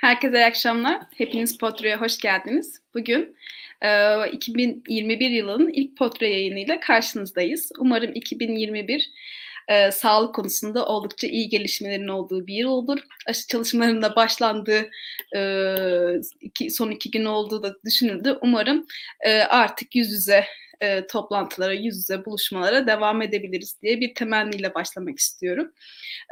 Herkese iyi akşamlar. Hepiniz Potro'ya hoş geldiniz. Bugün e, 2021 yılının ilk Potro yayınıyla karşınızdayız. Umarım 2021 e, sağlık konusunda oldukça iyi gelişmelerin olduğu bir yıl olur. Aşı çalışmalarında başlandığı e, son iki gün olduğu da düşünüldü. Umarım e, artık yüz yüze e, toplantılara, yüz yüze buluşmalara devam edebiliriz diye bir temenniyle başlamak istiyorum.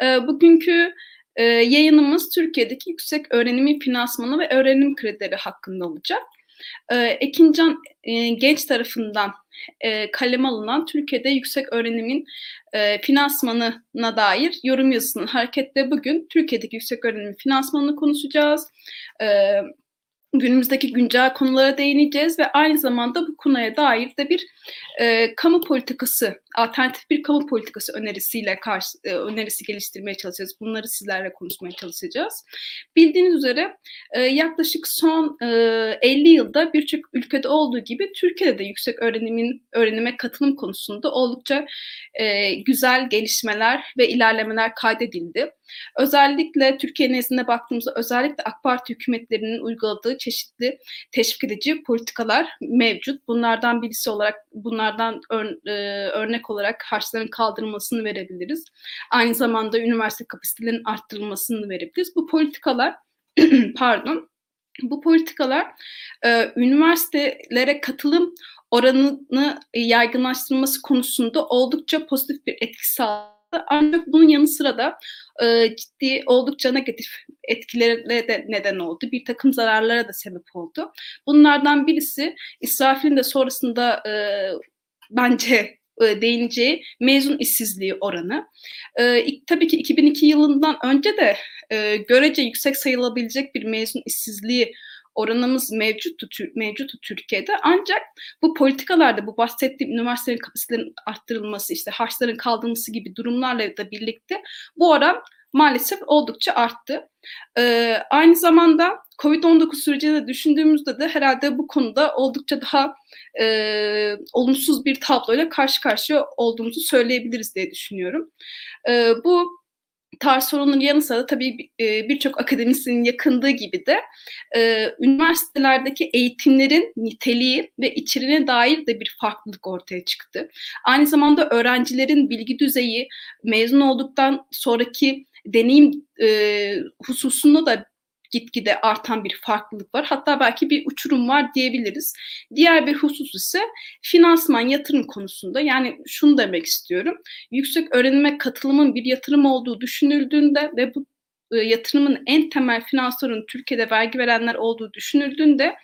E, bugünkü e, yayınımız Türkiye'deki yüksek öğrenimin finansmanı ve öğrenim kredileri hakkında olacak. E, Ekincan e, Genç tarafından e, kaleme alınan Türkiye'de yüksek öğrenimin e, finansmanına dair yorum yazısının hareketle bugün Türkiye'deki yüksek öğrenimin finansmanını konuşacağız. E, günümüzdeki güncel konulara değineceğiz ve aynı zamanda bu konuya dair de bir e, kamu politikası, alternatif bir kamu politikası önerisiyle karşı e, önerisi geliştirmeye çalışacağız. Bunları sizlerle konuşmaya çalışacağız. Bildiğiniz üzere e, yaklaşık son e, 50 yılda birçok ülkede olduğu gibi Türkiye'de de yüksek öğrenimin öğrenime katılım konusunda oldukça e, güzel gelişmeler ve ilerlemeler kaydedildi. Özellikle Türkiye nezdinde baktığımızda özellikle AK Parti hükümetlerinin uyguladığı çeşitli teşvik edici politikalar mevcut. Bunlardan birisi olarak bunlardan ör, e, örnek olarak harçların kaldırılmasını verebiliriz. Aynı zamanda üniversite kapasitelerinin arttırılmasını verebiliriz. Bu politikalar pardon bu politikalar e, üniversitelere katılım oranını yaygınlaştırılması konusunda oldukça pozitif bir etki sağladı. Ancak bunun yanı sıra da e, ciddi oldukça negatif etkilere de neden oldu. Bir takım zararlara da sebep oldu. Bunlardan birisi İsrafil'in de sonrasında e, bence e, değineceği mezun işsizliği oranı. E, tabii ki 2002 yılından önce de e, görece yüksek sayılabilecek bir mezun işsizliği oranımız mevcuttu, mevcuttu Türkiye'de. Ancak bu politikalarda bu bahsettiğim üniversitelerin kapasitelerin arttırılması, işte harçların kaldırılması gibi durumlarla da birlikte bu oran maalesef oldukça arttı. Ee, aynı zamanda Covid-19 sürecini de düşündüğümüzde de herhalde bu konuda oldukça daha e, olumsuz bir tabloyla karşı karşıya olduğumuzu söyleyebiliriz diye düşünüyorum. Ee, bu tarz sorunun yanı sıra tabii e, birçok akademisyenin yakındığı gibi de e, üniversitelerdeki eğitimlerin niteliği ve içeriğine dair de bir farklılık ortaya çıktı. Aynı zamanda öğrencilerin bilgi düzeyi mezun olduktan sonraki deneyim e, hususunda da gitgide artan bir farklılık var. Hatta belki bir uçurum var diyebiliriz. Diğer bir husus ise finansman yatırım konusunda. Yani şunu demek istiyorum. Yüksek öğrenime katılımın bir yatırım olduğu düşünüldüğünde ve bu yatırımın en temel finansörün Türkiye'de vergi verenler olduğu düşünüldüğünde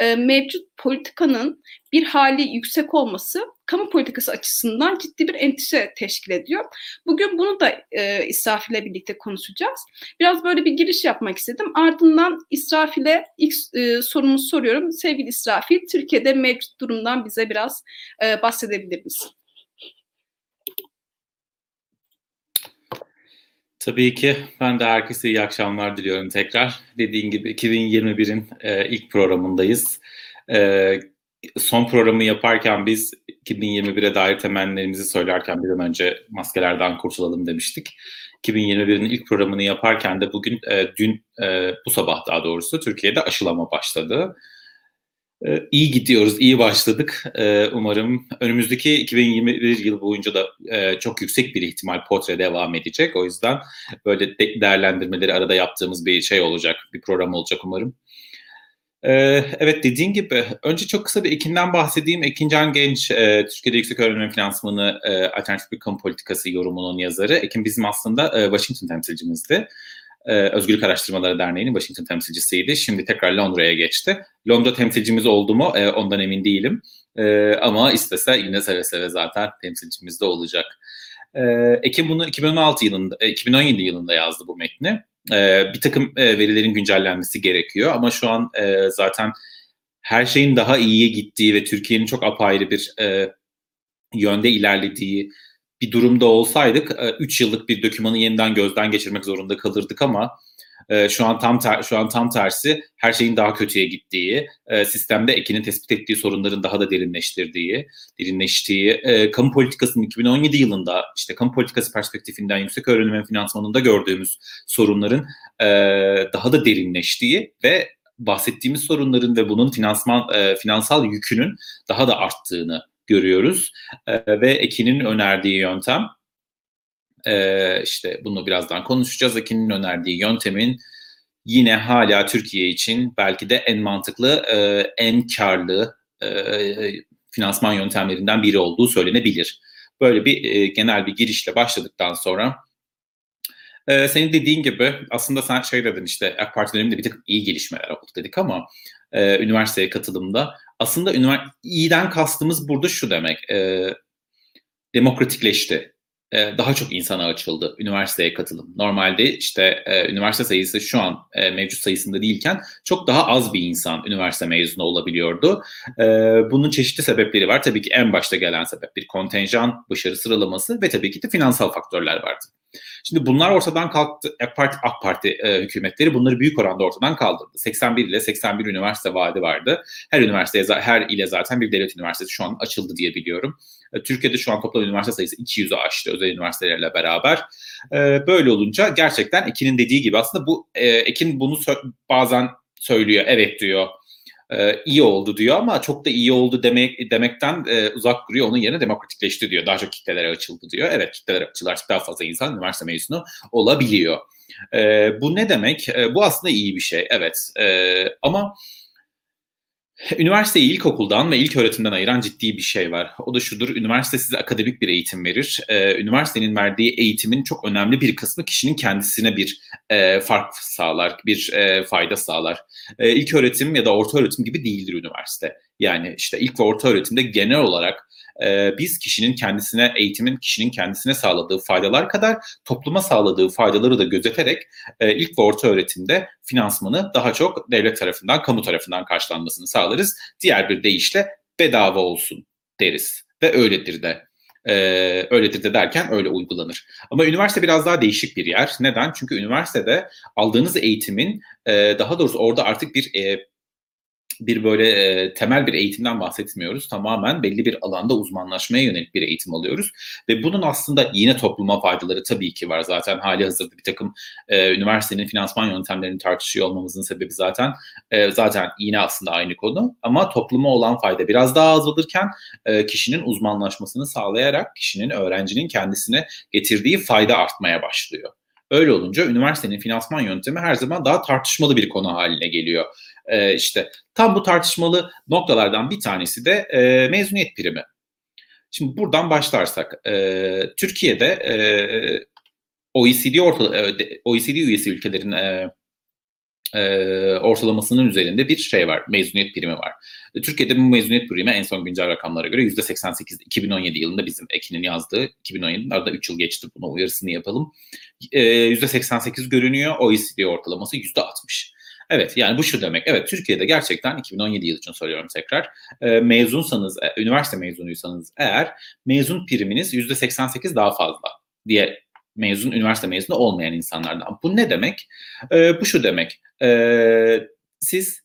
e, mevcut politikanın bir hali yüksek olması kamu politikası açısından ciddi bir endişe teşkil ediyor. Bugün bunu da e, İsraf ile birlikte konuşacağız. Biraz böyle bir giriş yapmak istedim. Ardından İsrafil'e ilk e, sorumu soruyorum. Sevgili İsrafil, Türkiye'de mevcut durumdan bize biraz e, bahsedebilir misin? Tabii ki ben de herkese iyi akşamlar diliyorum tekrar. Dediğin gibi 2021'in e, ilk programındayız. E, son programı yaparken biz 2021'e dair temennilerimizi söylerken bir an önce maskelerden kurtulalım demiştik. 2021'in ilk programını yaparken de bugün, e, dün, e, bu sabah daha doğrusu Türkiye'de aşılama başladı. Ee, iyi gidiyoruz, iyi başladık. Ee, umarım önümüzdeki 2021 yıl boyunca da e, çok yüksek bir ihtimal portre devam edecek. O yüzden böyle değerlendirmeleri arada yaptığımız bir şey olacak, bir program olacak umarım. Ee, evet dediğin gibi önce çok kısa bir Ekin'den bahsedeyim. Ekin Can Genç, e, Türkiye'de Yüksek Öğrenim Finansmanı e, Alternatif bir Kamu Politikası yorumunun yazarı. Ekin bizim aslında Washington temsilcimizdi e, Özgürlük Araştırmaları Derneği'nin Washington temsilcisiydi. Şimdi tekrar Londra'ya geçti. Londra temsilcimiz oldu mu e, ondan emin değilim. E, ama istese yine seve seve zaten temsilcimiz de olacak. Ekim bunu 2016 yılında, e, 2017 yılında yazdı bu metni. Bir takım verilerin güncellenmesi gerekiyor ama şu an zaten her şeyin daha iyiye gittiği ve Türkiye'nin çok apayrı bir yönde ilerlediği bir durumda olsaydık 3 e, yıllık bir dokümanı yeniden gözden geçirmek zorunda kalırdık ama E, şu an tam ter, şu an tam tersi her şeyin daha kötüye gittiği, e, sistemde Ekin'in tespit ettiği sorunların daha da derinleştirdiği, derinleştiği, kamu politikasının 2017 yılında işte kamu politikası perspektifinden yüksek öğrenim finansmanında gördüğümüz sorunların daha da derinleştiği ve bahsettiğimiz sorunların ve bunun finansman finansal yükünün daha da arttığını görüyoruz e, ve Ekin'in önerdiği yöntem e, işte bunu birazdan konuşacağız. Ekin'in önerdiği yöntemin yine hala Türkiye için belki de en mantıklı, e, en karlı e, finansman yöntemlerinden biri olduğu söylenebilir. Böyle bir e, genel bir girişle başladıktan sonra ee, senin dediğin gibi aslında sen şey dedin işte AK Parti döneminde bir tık iyi gelişmeler oldu dedik ama e, üniversiteye katılımda aslında ünivers- iyiden kastımız burada şu demek e, demokratikleşti. E, daha çok insana açıldı üniversiteye katılım. Normalde işte e, üniversite sayısı şu an e, mevcut sayısında değilken çok daha az bir insan üniversite mezunu olabiliyordu. E, bunun çeşitli sebepleri var. Tabii ki en başta gelen sebep bir kontenjan başarı sıralaması ve tabii ki de finansal faktörler vardı. Şimdi bunlar ortadan kalktı. AK Parti, AK Parti e, hükümetleri bunları büyük oranda ortadan kaldırdı. 81 ile 81 üniversite vaadi vardı. Her üniversiteye, her ile zaten bir devlet üniversitesi şu an açıldı diye biliyorum. E, Türkiye'de şu an toplam üniversite sayısı 200'ü aştı özel üniversitelerle beraber. E, böyle olunca gerçekten Ekin'in dediği gibi aslında bu e, Ekin bunu bazen söylüyor. Evet diyor e, iyi oldu diyor ama çok da iyi oldu demek demekten e, uzak duruyor. Onun yerine demokratikleşti diyor. Daha çok kitlelere açıldı diyor. Evet kitlelere açılar daha fazla insan üniversite mezunu olabiliyor. E, bu ne demek? E, bu aslında iyi bir şey. Evet. E, ama Üniversiteyi ilkokuldan ve ilk öğretimden ayıran ciddi bir şey var. O da şudur, üniversite size akademik bir eğitim verir. Ee, üniversitenin verdiği eğitimin çok önemli bir kısmı kişinin kendisine bir e, fark sağlar, bir e, fayda sağlar. E, ilk öğretim ya da orta öğretim gibi değildir üniversite. Yani işte ilk ve orta öğretimde genel olarak e, biz kişinin kendisine, eğitimin kişinin kendisine sağladığı faydalar kadar topluma sağladığı faydaları da gözeterek e, ilk ve orta öğretimde finansmanı daha çok devlet tarafından, kamu tarafından karşılanmasını sağlarız. Diğer bir deyişle bedava olsun deriz ve öyledir de. Ee, öyledir de derken öyle uygulanır. Ama üniversite biraz daha değişik bir yer. Neden? Çünkü üniversitede aldığınız eğitimin e, daha doğrusu orada artık bir e, bir böyle e, temel bir eğitimden bahsetmiyoruz. Tamamen belli bir alanda uzmanlaşmaya yönelik bir eğitim alıyoruz. Ve bunun aslında yine topluma faydaları tabii ki var. Zaten hali hazırda bir takım e, üniversitenin finansman yöntemlerini tartışıyor olmamızın sebebi zaten e, zaten yine aslında aynı konu. Ama topluma olan fayda biraz daha azalırken e, kişinin uzmanlaşmasını sağlayarak kişinin, öğrencinin kendisine getirdiği fayda artmaya başlıyor. Öyle olunca üniversitenin finansman yöntemi her zaman daha tartışmalı bir konu haline geliyor. Ee, işte tam bu tartışmalı noktalardan bir tanesi de e, mezuniyet primi. Şimdi buradan başlarsak, e, Türkiye'de e, OECD orta, e, OECD üyesi ülkelerin e, e, ortalamasının üzerinde bir şey var, mezuniyet primi var. E, Türkiye'de bu mezuniyet primi en son güncel rakamlara göre %88, 2017 yılında bizim Ekin'in yazdığı, 2017'nin arada 3 yıl geçti buna uyarısını yapalım. E, %88 görünüyor, OECD ortalaması %60. Evet yani bu şu demek. Evet Türkiye'de gerçekten 2017 yıl için soruyorum tekrar. E, mezunsanız, e, üniversite mezunuysanız eğer mezun priminiz %88 daha fazla diye mezun, üniversite mezunu olmayan insanlardan. Bu ne demek? E, bu şu demek. E, siz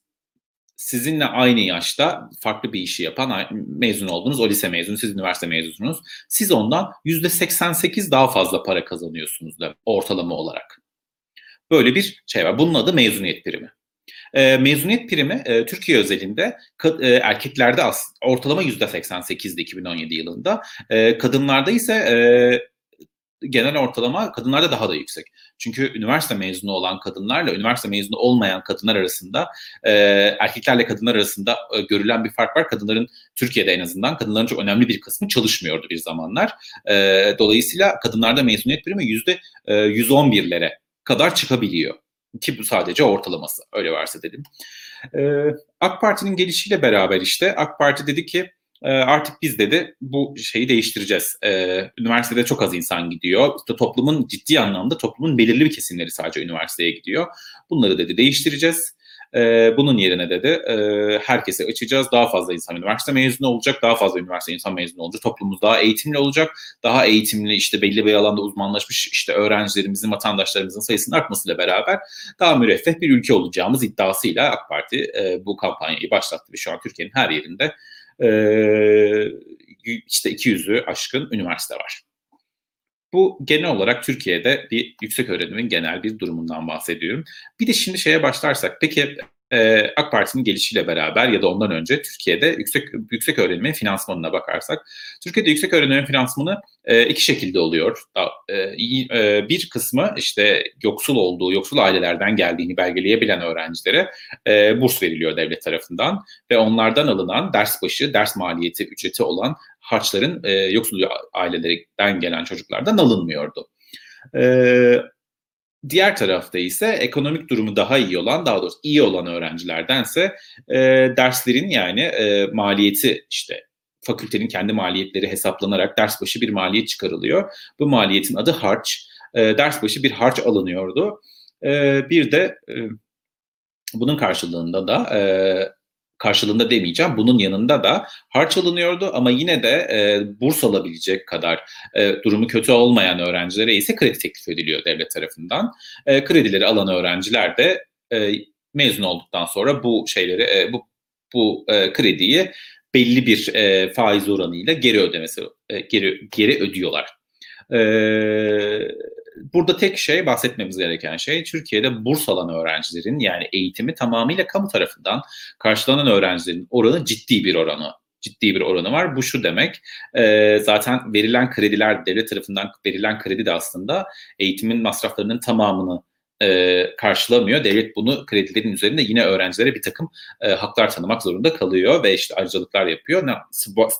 sizinle aynı yaşta farklı bir işi yapan mezun oldunuz. O lise mezunu, siz üniversite mezununuz. Siz ondan %88 daha fazla para kazanıyorsunuz da ortalama olarak. Böyle bir şey var. Bunun adı mezuniyet primi. E, mezuniyet primi e, Türkiye özelinde e, erkeklerde ortalama %88'di 2017 yılında. E, kadınlarda ise e, genel ortalama kadınlarda daha da yüksek. Çünkü üniversite mezunu olan kadınlarla üniversite mezunu olmayan kadınlar arasında e, erkeklerle kadınlar arasında e, görülen bir fark var. Kadınların Türkiye'de en azından kadınların çok önemli bir kısmı çalışmıyordu bir zamanlar. E, dolayısıyla kadınlarda mezuniyet primi yüzde e, 111'lere kadar çıkabiliyor. Ki bu sadece ortalaması öyle varsa dedim. Ee, AK Parti'nin gelişiyle beraber işte AK Parti dedi ki e, artık biz dedi bu şeyi değiştireceğiz. Ee, üniversitede çok az insan gidiyor. İşte toplumun ciddi anlamda toplumun belirli bir kesimleri sadece üniversiteye gidiyor. Bunları dedi değiştireceğiz. E, bunun yerine dedi e, herkese açacağız. Daha fazla insan üniversite mezunu olacak. Daha fazla üniversite insan mezunu olacak. Toplumumuz daha eğitimli olacak. Daha eğitimli işte belli bir alanda uzmanlaşmış işte öğrencilerimizin, vatandaşlarımızın sayısının artmasıyla beraber daha müreffeh bir ülke olacağımız iddiasıyla AK Parti e, bu kampanyayı başlattı ve şu an Türkiye'nin her yerinde e, işte 200'ü aşkın üniversite var. Bu genel olarak Türkiye'de bir yüksek öğrenimin genel bir durumundan bahsediyorum. Bir de şimdi şeye başlarsak, peki e, AK Parti'nin gelişiyle beraber ya da ondan önce Türkiye'de yüksek yüksek öğrenimin finansmanına bakarsak, Türkiye'de yüksek öğrenimin finansmanı e, iki şekilde oluyor. E, e, bir kısmı işte yoksul olduğu, yoksul ailelerden geldiğini belgeleyebilen öğrencilere e, burs veriliyor devlet tarafından ve onlardan alınan ders başı, ders maliyeti, ücreti olan harçların e, yoksul ailelerden gelen çocuklardan alınmıyordu. E, Diğer tarafta ise ekonomik durumu daha iyi olan, daha doğrusu iyi olan öğrencilerdense e, derslerin yani e, maliyeti işte fakültenin kendi maliyetleri hesaplanarak ders başı bir maliyet çıkarılıyor. Bu maliyetin adı harç. E, ders başı bir harç alınıyordu. E, bir de e, bunun karşılığında da e, karşılığında demeyeceğim. Bunun yanında da harç alınıyordu ama yine de e, burs alabilecek kadar e, durumu kötü olmayan öğrencilere ise kredi teklif ediliyor devlet tarafından. E, kredileri alan öğrenciler de e, mezun olduktan sonra bu şeyleri e, bu bu e, krediyi belli bir e, faiz oranıyla geri ödemesi e, geri geri ödüyorlar. E, burada tek şey bahsetmemiz gereken şey Türkiye'de burs alan öğrencilerin yani eğitimi tamamıyla kamu tarafından karşılanan öğrencilerin oranı ciddi bir oranı ciddi bir oranı var. Bu şu demek e, zaten verilen krediler devlet tarafından verilen kredi de aslında eğitimin masraflarının tamamını e, karşılamıyor. Devlet bunu kredilerin üzerinde yine öğrencilere bir takım e, haklar tanımak zorunda kalıyor ve işte ayrıcalıklar yapıyor. Ne,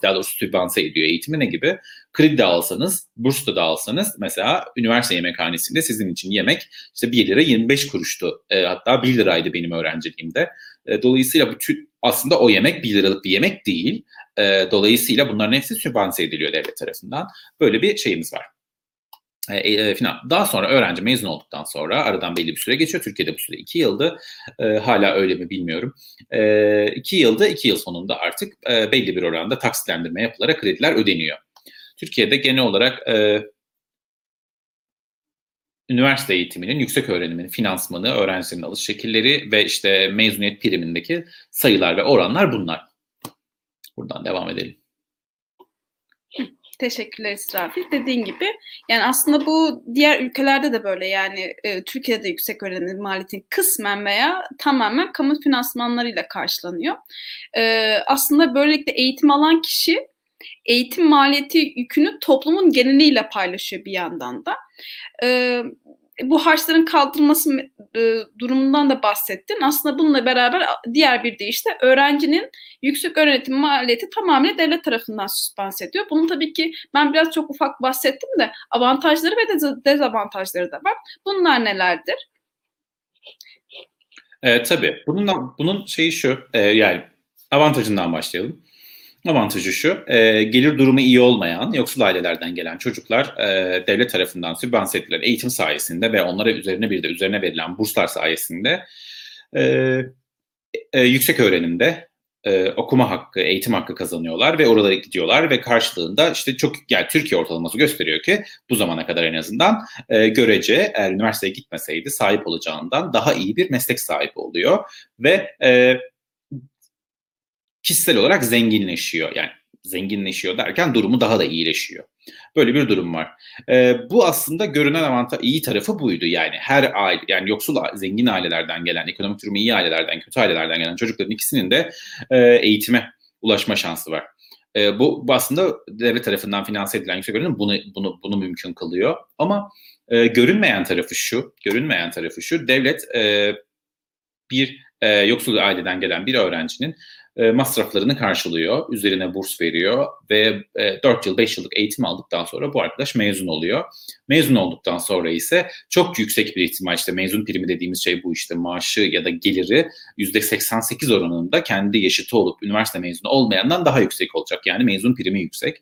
daha doğrusu sübvanse ediyor eğitimi ne gibi? Kredi de alsanız, burs da alsanız mesela üniversite yemekhanesinde sizin için yemek işte 1 lira 25 kuruştu. E, hatta 1 liraydı benim öğrenciliğimde. E, dolayısıyla bu aslında o yemek 1 liralık bir yemek değil. E, dolayısıyla bunların hepsi sübvanse ediliyor devlet tarafından. Böyle bir şeyimiz var. E, e, final. Daha sonra öğrenci mezun olduktan sonra aradan belli bir süre geçiyor. Türkiye'de bu süre iki yıldı. E, hala öyle mi bilmiyorum. E, iki yılda iki yıl sonunda artık e, belli bir oranda taksitlendirme yapılarak krediler ödeniyor. Türkiye'de genel olarak e, üniversite eğitiminin, yüksek öğrenimin finansmanı, öğrencilerin alış şekilleri ve işte mezuniyet primindeki sayılar ve oranlar bunlar. Buradan devam edelim. Teşekkürler İsrafil. Dediğin gibi yani aslında bu diğer ülkelerde de böyle yani e, Türkiye'de yüksek öğrenim maliyeti kısmen veya tamamen kamu finansmanlarıyla karşılanıyor. E, aslında böylelikle eğitim alan kişi eğitim maliyeti yükünü toplumun geneliyle paylaşıyor bir yandan da. E, bu harçların kaldırılması e, durumundan da bahsettin. Aslında bununla beraber diğer bir deyişle öğrencinin yüksek öğretim maliyeti tamamen devlet tarafından süspans ediyor. Bunun tabii ki ben biraz çok ufak bahsettim de avantajları ve dezavantajları da var. Bunlar nelerdir? E, tabii. Bunun, bunun şeyi şu, e, yani avantajından başlayalım. Avantajı şu, e, gelir durumu iyi olmayan, yoksul ailelerden gelen çocuklar e, devlet tarafından sübvanse edilen eğitim sayesinde ve onlara üzerine bir de üzerine verilen burslar sayesinde e, e, yüksek öğrenimde e, okuma hakkı, eğitim hakkı kazanıyorlar ve oralara gidiyorlar ve karşılığında işte çok yani Türkiye ortalaması gösteriyor ki bu zamana kadar en azından e, görece eğer üniversiteye gitmeseydi sahip olacağından daha iyi bir meslek sahibi oluyor ve e, kişisel olarak zenginleşiyor. Yani zenginleşiyor derken durumu daha da iyileşiyor. Böyle bir durum var. Ee, bu aslında görünen avantaj iyi tarafı buydu. Yani her aile yani yoksul zengin ailelerden gelen, ekonomik durumu iyi ailelerden, kötü ailelerden gelen çocukların ikisinin de e, eğitime ulaşma şansı var. E, bu, bu aslında devlet tarafından finanse edilen yüksek öğrenim bunu bunu bunu mümkün kılıyor. Ama e, görünmeyen tarafı şu, görünmeyen tarafı şu. Devlet e, bir e, yoksul aileden gelen bir öğrencinin e, masraflarını karşılıyor, üzerine burs veriyor ve e, 4 yıl 5 yıllık eğitim aldıktan sonra bu arkadaş mezun oluyor. Mezun olduktan sonra ise çok yüksek bir ihtimal işte mezun primi dediğimiz şey bu işte maaşı ya da geliri %88 oranında kendi yaşıtı olup üniversite mezunu olmayandan daha yüksek olacak. Yani mezun primi yüksek.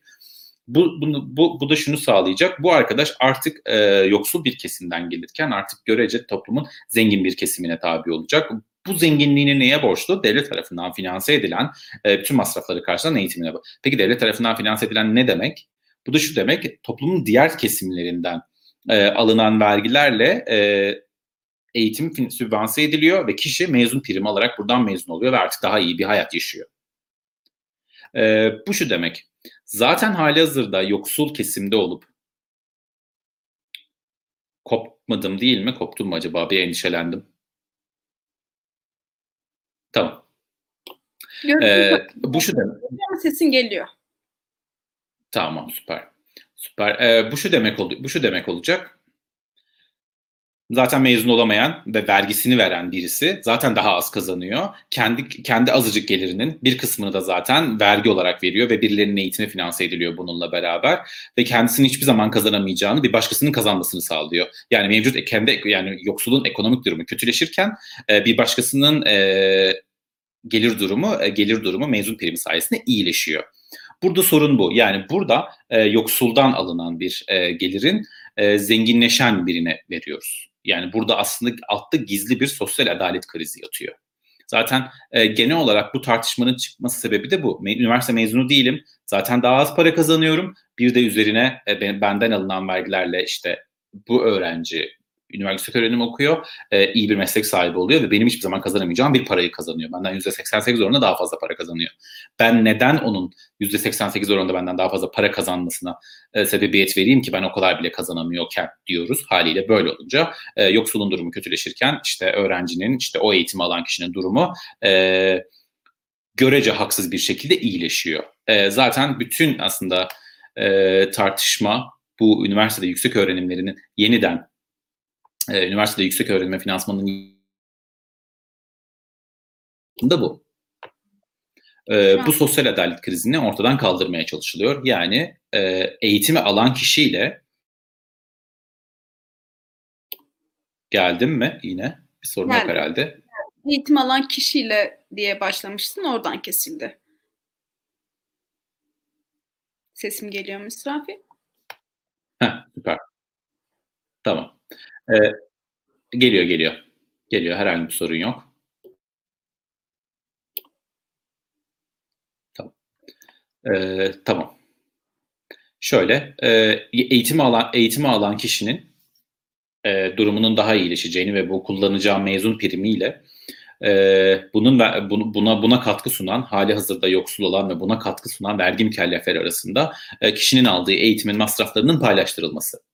Bu, bunu, bu, bu da şunu sağlayacak. Bu arkadaş artık e, yoksul bir kesimden gelirken artık görece toplumun zengin bir kesimine tabi olacak Bu zenginliğini neye borçlu? Devlet tarafından finanse edilen e, bütün masrafları karşılayan eğitimine. Peki devlet tarafından finanse edilen ne demek? Bu da şu demek, toplumun diğer kesimlerinden e, alınan vergilerle e, eğitim sübvanse ediliyor ve kişi mezun primi alarak buradan mezun oluyor ve artık daha iyi bir hayat yaşıyor. E, bu şu demek, zaten hali hazırda yoksul kesimde olup kopmadım değil mi? Koptum mu acaba? Bir endişelendim. Tamam. Ee, bu şu demek. Sesin geliyor. Tamam süper. Süper. Ee, bu şu demek oldu. Bu şu demek olacak zaten mezun olamayan ve vergisini veren birisi zaten daha az kazanıyor. Kendi kendi azıcık gelirinin bir kısmını da zaten vergi olarak veriyor ve birilerinin eğitimi finanse ediliyor bununla beraber ve kendisinin hiçbir zaman kazanamayacağını bir başkasının kazanmasını sağlıyor. Yani mevcut kendi yani yoksulun ekonomik durumu kötüleşirken e, bir başkasının e, gelir durumu e, gelir durumu mezun primi sayesinde iyileşiyor. Burada sorun bu. Yani burada e, yoksuldan alınan bir e, gelirin e, zenginleşen birine veriyoruz. Yani burada aslında altta gizli bir sosyal adalet krizi yatıyor. Zaten e, genel olarak bu tartışmanın çıkması sebebi de bu. Üniversite mezunu değilim. Zaten daha az para kazanıyorum. Bir de üzerine e, benden alınan vergilerle işte bu öğrenci üniversite öğrenim okuyor, e, iyi bir meslek sahibi oluyor ve benim hiçbir zaman kazanamayacağım bir parayı kazanıyor. Benden %88 oranında daha fazla para kazanıyor. Ben neden onun %88 oranında benden daha fazla para kazanmasına e, sebebiyet vereyim ki ben o kadar bile kazanamıyorken diyoruz. Haliyle böyle olunca e, yoksulun durumu kötüleşirken işte öğrencinin, işte o eğitimi alan kişinin durumu e, görece haksız bir şekilde iyileşiyor. E, zaten bütün aslında e, tartışma bu üniversitede yüksek öğrenimlerinin yeniden e, üniversitede yüksek öğrenme finansmanının da bu. E, bu sosyal adalet krizini ortadan kaldırmaya çalışılıyor. Yani e, eğitimi alan kişiyle geldim mi yine? Bir sorun yani, yok herhalde. Eğitim alan kişiyle diye başlamıştın oradan kesildi. Sesim geliyor mu İsrafi? Heh, süper. Tamam. Ee, geliyor geliyor. Geliyor herhangi bir sorun yok. Tamam. Ee, tamam. Şöyle e, eğitimi alan eğitimi alan kişinin e, durumunun daha iyileşeceğini ve bu kullanacağı mezun primiyle e, bunun buna buna katkı sunan hali hazırda yoksul olan ve buna katkı sunan vergi mükellefleri arasında e, kişinin aldığı eğitimin masraflarının paylaştırılması.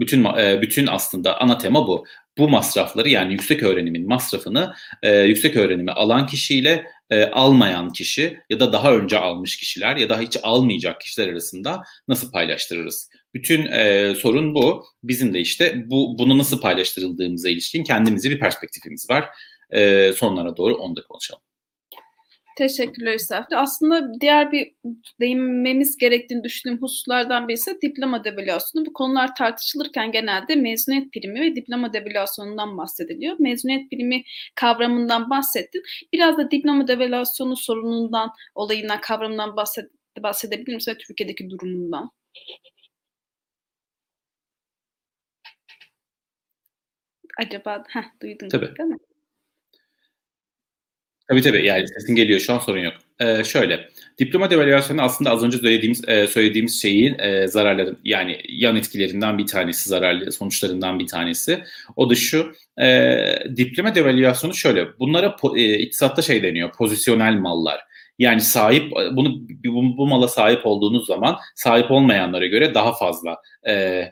Bütün e, bütün aslında ana tema bu. Bu masrafları yani yüksek öğrenimin masrafını e, yüksek öğrenimi alan kişiyle e, almayan kişi ya da daha önce almış kişiler ya da hiç almayacak kişiler arasında nasıl paylaştırırız? Bütün e, sorun bu. Bizim de işte bu bunu nasıl paylaştırıldığımıza ilişkin kendimize bir perspektifimiz var. E, sonlara doğru onu da konuşalım. Teşekkürler İsrafil. Aslında diğer bir değinmemiz gerektiğini düşündüğüm hususlardan birisi diploma devalüasyonu. Bu konular tartışılırken genelde mezuniyet primi ve diploma devalüasyonundan bahsediliyor. Mezuniyet primi kavramından bahsettin. Biraz da diploma devalüasyonu sorunundan, olayından, kavramından bahsed bahsedebilir misin? Türkiye'deki durumundan. Acaba, heh, duydun Tabii. değil mi? Tabii tabii yani sesin geliyor şu an sorun yok. Ee, şöyle diploma devalüasyonu aslında az önce söylediğimiz e, söylediğimiz şeyin e, zararların yani yan etkilerinden bir tanesi zararlı sonuçlarından bir tanesi. O da şu e, diploma devalüasyonu şöyle bunlara e, iktisatta şey deniyor pozisyonel mallar. Yani sahip bunu bu, bu mala sahip olduğunuz zaman sahip olmayanlara göre daha fazla e,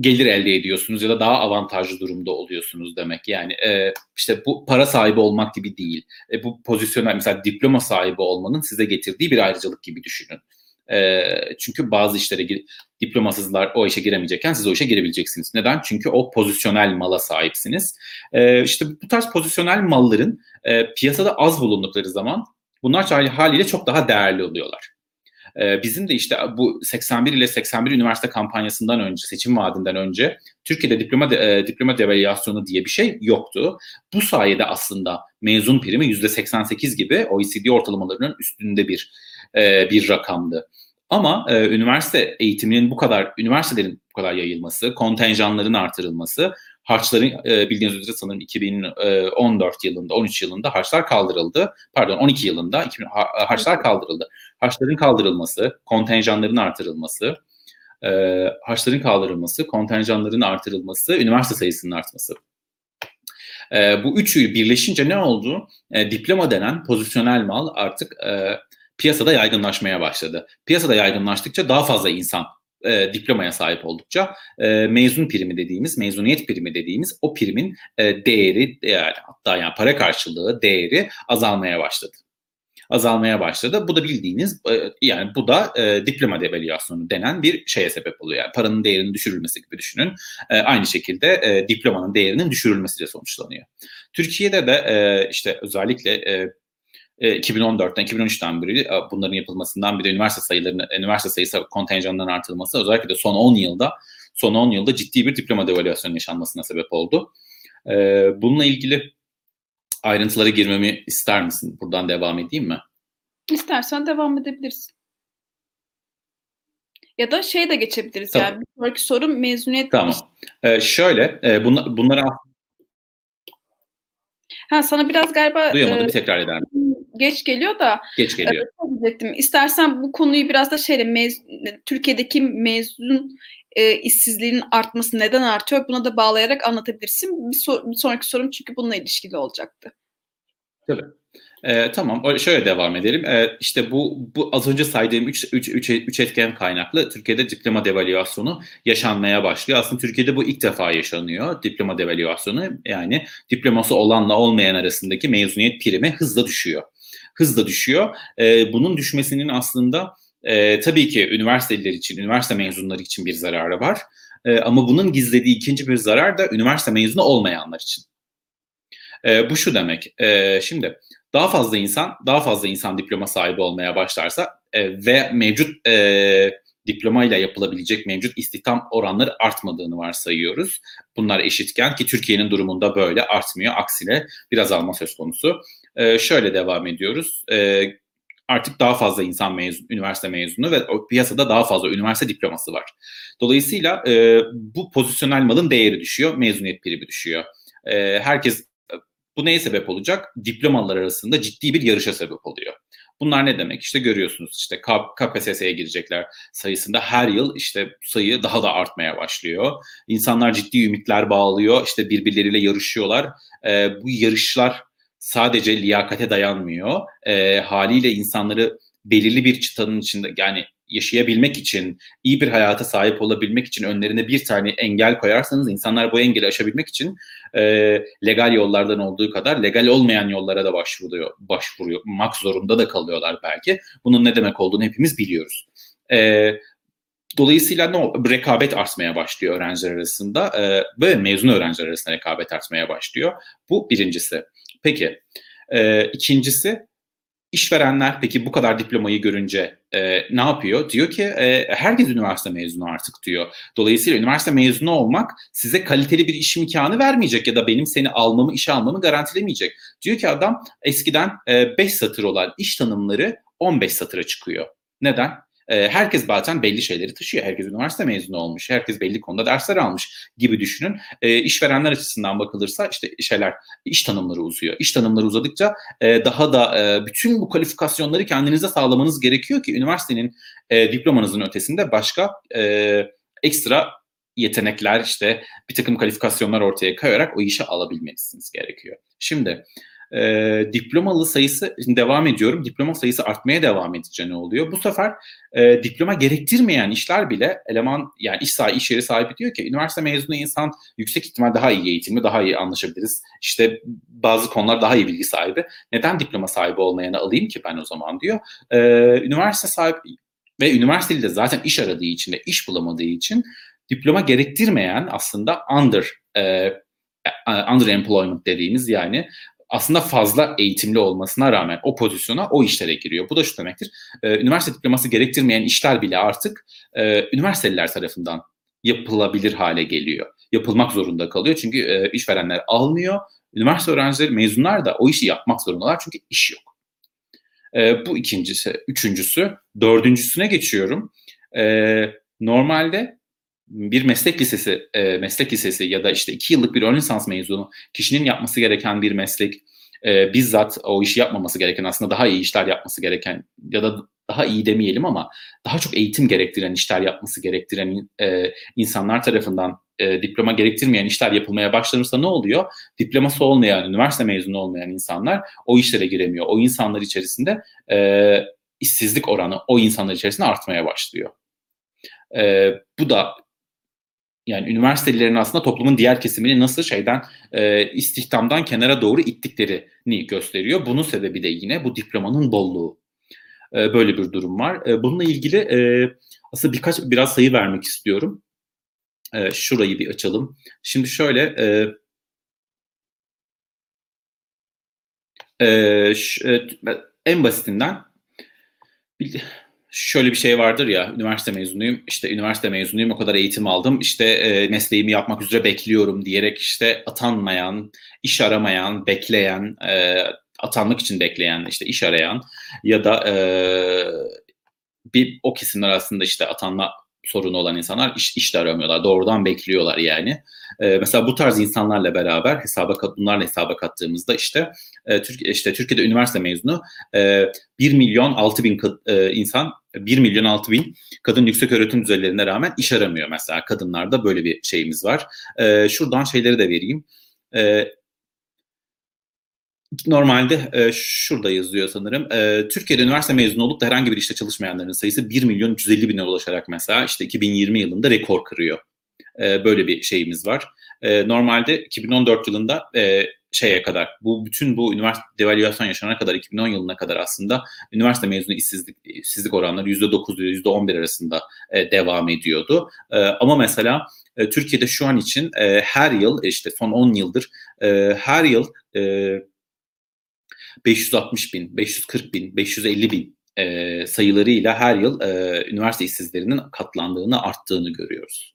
gelir elde ediyorsunuz ya da daha avantajlı durumda oluyorsunuz demek. Yani e, işte bu para sahibi olmak gibi değil. E, bu pozisyonel mesela diploma sahibi olmanın size getirdiği bir ayrıcalık gibi düşünün. E, çünkü bazı işlere diplomasızlar o işe giremeyecekken siz o işe girebileceksiniz. Neden? Çünkü o pozisyonel mala sahipsiniz. E, işte bu tarz pozisyonel malların e, piyasada az bulundukları zaman bunlar haliyle çok daha değerli oluyorlar. Ee, bizim de işte bu 81 ile 81 üniversite kampanyasından önce, seçim vaadinden önce Türkiye'de diploma de, e, diploma devalüasyonu diye bir şey yoktu. Bu sayede aslında mezun primi %88 gibi OECD ortalamalarının üstünde bir e, bir rakamdı. Ama e, üniversite eğitiminin bu kadar, üniversitelerin bu kadar yayılması, kontenjanların artırılması harçların e, bildiğiniz üzere sanırım 2014 yılında, 13 yılında harçlar kaldırıldı. Pardon 12 yılında 2000, harçlar kaldırıldı. Harçların kaldırılması, kontenjanların artırılması, e, harçların kaldırılması, kontenjanların artırılması, üniversite sayısının artması. E, bu üçü birleşince ne oldu? E, diploma denen pozisyonel mal artık e, piyasada yaygınlaşmaya başladı. Piyasada yaygınlaştıkça daha fazla insan e, diplomaya sahip oldukça e, mezun primi dediğimiz, mezuniyet primi dediğimiz o primin e, değeri, yani hatta yani para karşılığı değeri azalmaya başladı azalmaya başladı. Bu da bildiğiniz e, yani bu da e, diploma devalüasyonu denen bir şeye sebep oluyor. Yani paranın değerinin düşürülmesi gibi düşünün. E, aynı şekilde e, diplomanın değerinin düşürülmesiyle sonuçlanıyor. Türkiye'de de e, işte özellikle e, 2014'ten 2013'ten beri e, bunların yapılmasından bir de üniversite sayılarını üniversite sayısı kontenjanlarının artırılması özellikle de son 10 yılda son 10 yılda ciddi bir diploma devalüasyonu yaşanmasına sebep oldu. Bununla ilgili ayrıntılara girmemi ister misin? Buradan devam edeyim mi? İstersen devam edebilirsin. Ya da şey de geçebiliriz tamam. yani. Bir sonraki sorum mezuniyet. Tamam. Ee, şöyle e, bun, bunları Ha sana biraz galiba Duyamadım e, tekrar eder Geç geliyor da. Geç geliyor. E, İstersen bu konuyu biraz da şeyle mez, Türkiye'deki mezun e, işsizliğinin artması neden artıyor? Buna da bağlayarak anlatabilirsin. Bir, sor, bir sonraki sorum çünkü bununla ilişkili olacaktı. Tabii. Ee, tamam, şöyle devam edelim. Ee, işte bu, bu az önce saydığım 3 üç, üç, üç etken kaynaklı Türkiye'de diploma devalüasyonu yaşanmaya başlıyor. Aslında Türkiye'de bu ilk defa yaşanıyor, diploma devalüasyonu. Yani diploması olanla olmayan arasındaki mezuniyet primi hızla düşüyor. Hızla düşüyor. Ee, bunun düşmesinin aslında e, tabii ki üniversiteliler için, üniversite mezunları için bir zararı var. E, ama bunun gizlediği ikinci bir zarar da üniversite mezunu olmayanlar için. E, bu şu demek. E, şimdi daha fazla insan, daha fazla insan diploma sahibi olmaya başlarsa e, ve mevcut e, diplomayla yapılabilecek mevcut istihdam oranları artmadığını varsayıyoruz. Bunlar eşitken ki Türkiye'nin durumunda böyle artmıyor. Aksine bir azalma söz konusu. E, şöyle devam ediyoruz. E, artık daha fazla insan mezun, üniversite mezunu ve piyasada daha fazla üniversite diploması var. Dolayısıyla e, bu pozisyonel malın değeri düşüyor, mezuniyet primi düşüyor. E, herkes bu neye sebep olacak? Diplomalar arasında ciddi bir yarışa sebep oluyor. Bunlar ne demek? İşte görüyorsunuz işte KPSS'ye girecekler sayısında her yıl işte sayı daha da artmaya başlıyor. İnsanlar ciddi ümitler bağlıyor. işte birbirleriyle yarışıyorlar. Ee, bu yarışlar sadece liyakate dayanmıyor. E, haliyle insanları belirli bir çıtanın içinde yani yaşayabilmek için, iyi bir hayata sahip olabilmek için önlerine bir tane engel koyarsanız insanlar bu engeli aşabilmek için e, legal yollardan olduğu kadar legal olmayan yollara da başvuruyor, başvuruyor, mak zorunda da kalıyorlar belki. Bunun ne demek olduğunu hepimiz biliyoruz. E, Dolayısıyla ne rekabet artmaya başlıyor öğrenciler arasında e, ve mezun öğrenciler arasında rekabet artmaya başlıyor. Bu birincisi. Peki e, ikincisi işverenler peki bu kadar diplomayı görünce e, ne yapıyor? Diyor ki e, herkes üniversite mezunu artık diyor. Dolayısıyla üniversite mezunu olmak size kaliteli bir iş imkanı vermeyecek ya da benim seni almamı, işe almamı garantilemeyecek. Diyor ki adam eskiden 5 e, satır olan iş tanımları 15 satıra çıkıyor. Neden? E, herkes bazen belli şeyleri taşıyor. Herkes üniversite mezunu olmuş, herkes belli konuda dersler almış gibi düşünün. E, işverenler açısından bakılırsa işte şeyler, iş tanımları uzuyor. İş tanımları uzadıkça e, daha da e, bütün bu kalifikasyonları kendinize sağlamanız gerekiyor ki üniversitenin e, diplomanızın ötesinde başka e, ekstra yetenekler işte bir takım kalifikasyonlar ortaya koyarak o işe alabilmelisiniz gerekiyor. Şimdi e, diplomalı sayısı devam ediyorum. Diploma sayısı artmaya devam edince ne oluyor? Bu sefer e, diploma gerektirmeyen işler bile eleman yani iş sahibi, iş yeri sahibi diyor ki üniversite mezunu insan yüksek ihtimal daha iyi eğitimli, daha iyi anlaşabiliriz. İşte bazı konular daha iyi bilgi sahibi. Neden diploma sahibi olmayanı alayım ki ben o zaman diyor. E, üniversite sahibi ve üniversiteli de zaten iş aradığı için de iş bulamadığı için diploma gerektirmeyen aslında under e, underemployment dediğimiz yani aslında fazla eğitimli olmasına rağmen o pozisyona o işlere giriyor. Bu da şu demektir. E, üniversite diploması gerektirmeyen işler bile artık e, üniversiteliler tarafından yapılabilir hale geliyor. Yapılmak zorunda kalıyor çünkü e, işverenler almıyor. Üniversite öğrencileri, mezunlar da o işi yapmak zorundalar çünkü iş yok. E, bu ikincisi. Üçüncüsü. Dördüncüsüne geçiyorum. E, normalde bir meslek lisesi e, meslek lisesi ya da işte iki yıllık bir ön lisans mezunu kişinin yapması gereken bir meslek e, bizzat o işi yapmaması gereken aslında daha iyi işler yapması gereken ya da daha iyi demeyelim ama daha çok eğitim gerektiren işler yapması gerektiren e, insanlar tarafından e, diploma gerektirmeyen işler yapılmaya başlanırsa ne oluyor? Diploması olmayan, üniversite mezunu olmayan insanlar o işlere giremiyor. O insanlar içerisinde e, işsizlik oranı o insanlar içerisinde artmaya başlıyor. E, bu da yani üniversitelerin aslında toplumun diğer kesimini nasıl şeyden e, istihdamdan kenara doğru ittiklerini gösteriyor. Bunun sebebi de yine bu diplomanın bolluğu. E, böyle bir durum var. E, bununla ilgili e, aslında birkaç biraz sayı vermek istiyorum. E, şurayı bir açalım. Şimdi şöyle e, e, ş, e, en basitinden şöyle bir şey vardır ya üniversite mezunuyum işte üniversite mezunuyum o kadar eğitim aldım işte e, mesleğimi yapmak üzere bekliyorum diyerek işte atanmayan iş aramayan bekleyen e, atanmak için bekleyen işte iş arayan ya da e, bir o kesimler aslında işte atanma sorunu olan insanlar iş, iş de aramıyorlar. Doğrudan bekliyorlar yani. E, mesela bu tarz insanlarla beraber hesaba bunlarla hesaba kattığımızda işte e, Türkiye işte Türkiye'de üniversite mezunu e, 1 milyon 6 bin e, insan 1 milyon 6 bin kadın yüksek öğretim düzeylerine rağmen iş aramıyor mesela kadınlarda böyle bir şeyimiz var. E, şuradan şeyleri de vereyim. E, Normalde e, şurada yazıyor sanırım. E, Türkiye'de üniversite mezunu olup da herhangi bir işte çalışmayanların sayısı 1 milyon 350 bine ulaşarak mesela işte 2020 yılında rekor kırıyor. E, böyle bir şeyimiz var. E, normalde 2014 yılında e, şeye kadar bu bütün bu üniversite devalüasyon yaşanana kadar 2010 yılına kadar aslında üniversite mezunu işsizlik işsizlik oranları %9 ile %11 arasında e, devam ediyordu. E, ama mesela e, Türkiye'de şu an için e, her yıl işte son 10 yıldır e, her yıl e, 560 bin, 540 bin, 550 bin e, sayılarıyla her yıl e, üniversite işsizlerinin katlandığını, arttığını görüyoruz.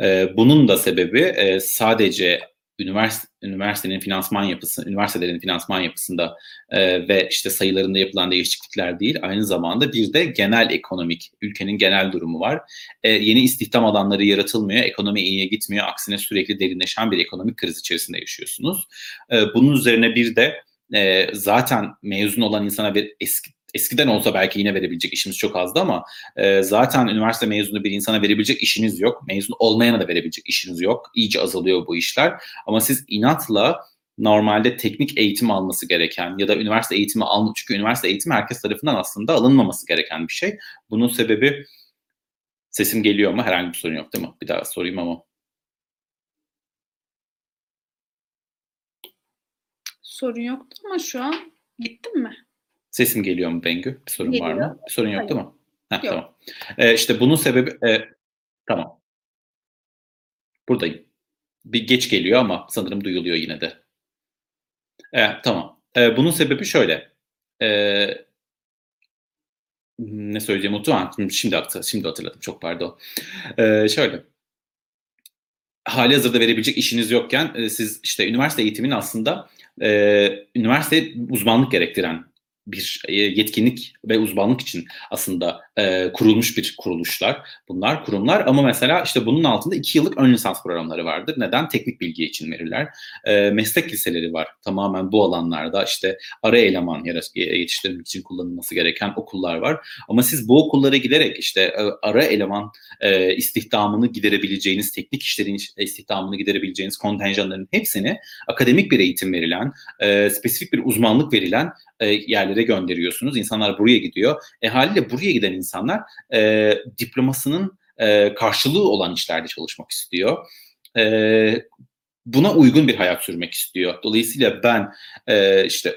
E, bunun da sebebi e, sadece üniversite, üniversitenin finansman yapısı, üniversitelerin finansman yapısında e, ve işte sayılarında yapılan değişiklikler değil, aynı zamanda bir de genel ekonomik, ülkenin genel durumu var. E, yeni istihdam alanları yaratılmıyor, ekonomi iyiye gitmiyor, aksine sürekli derinleşen bir ekonomik kriz içerisinde yaşıyorsunuz. E, bunun üzerine bir de e, zaten mezun olan insana bir eski eskiden olsa belki yine verebilecek işimiz çok azdı ama e, zaten üniversite mezunu bir insana verebilecek işiniz yok. Mezun olmayana da verebilecek işiniz yok. İyice azalıyor bu işler. Ama siz inatla normalde teknik eğitim alması gereken ya da üniversite eğitimi alma çünkü üniversite eğitimi herkes tarafından aslında alınmaması gereken bir şey. Bunun sebebi sesim geliyor mu? Herhangi bir sorun yok değil mi? Bir daha sorayım ama. sorun yoktu ama şu an gittim mi? Sesim geliyor mu Bengü? Bir sorun Geliyor. var mı? Bir sorun yok Hayır. değil mi? Heh, Yok. tamam. Ee, işte bunun sebebi e, tamam. Buradayım. Bir geç geliyor ama sanırım duyuluyor yine de. E, tamam. E, bunun sebebi şöyle. E, ne söyleyeceğimi unuttum şimdi, şimdi hatırladım. Çok pardon. E, şöyle hali hazırda verebilecek işiniz yokken e, siz işte üniversite eğitimini aslında e, üniversite uzmanlık gerektiren bir e, yetkinlik ve uzmanlık için aslında e, kurulmuş bir kuruluşlar bunlar kurumlar ama mesela işte bunun altında iki yıllık ön lisans programları vardır. Neden? Teknik bilgi için verirler. E, meslek liseleri var tamamen bu alanlarda işte ara eleman yetiştirmek için kullanılması gereken okullar var. Ama siz bu okullara giderek işte e, ara eleman e, istihdamını giderebileceğiniz, teknik işlerin istihdamını giderebileceğiniz kontenjanların hepsini akademik bir eğitim verilen, e, spesifik bir uzmanlık verilen e, yerlere gönderiyorsunuz. İnsanlar buraya gidiyor. E haliyle buraya giden insanlar e, diplomasının e, karşılığı olan işlerde çalışmak istiyor. E, buna uygun bir hayat sürmek istiyor. Dolayısıyla ben e, işte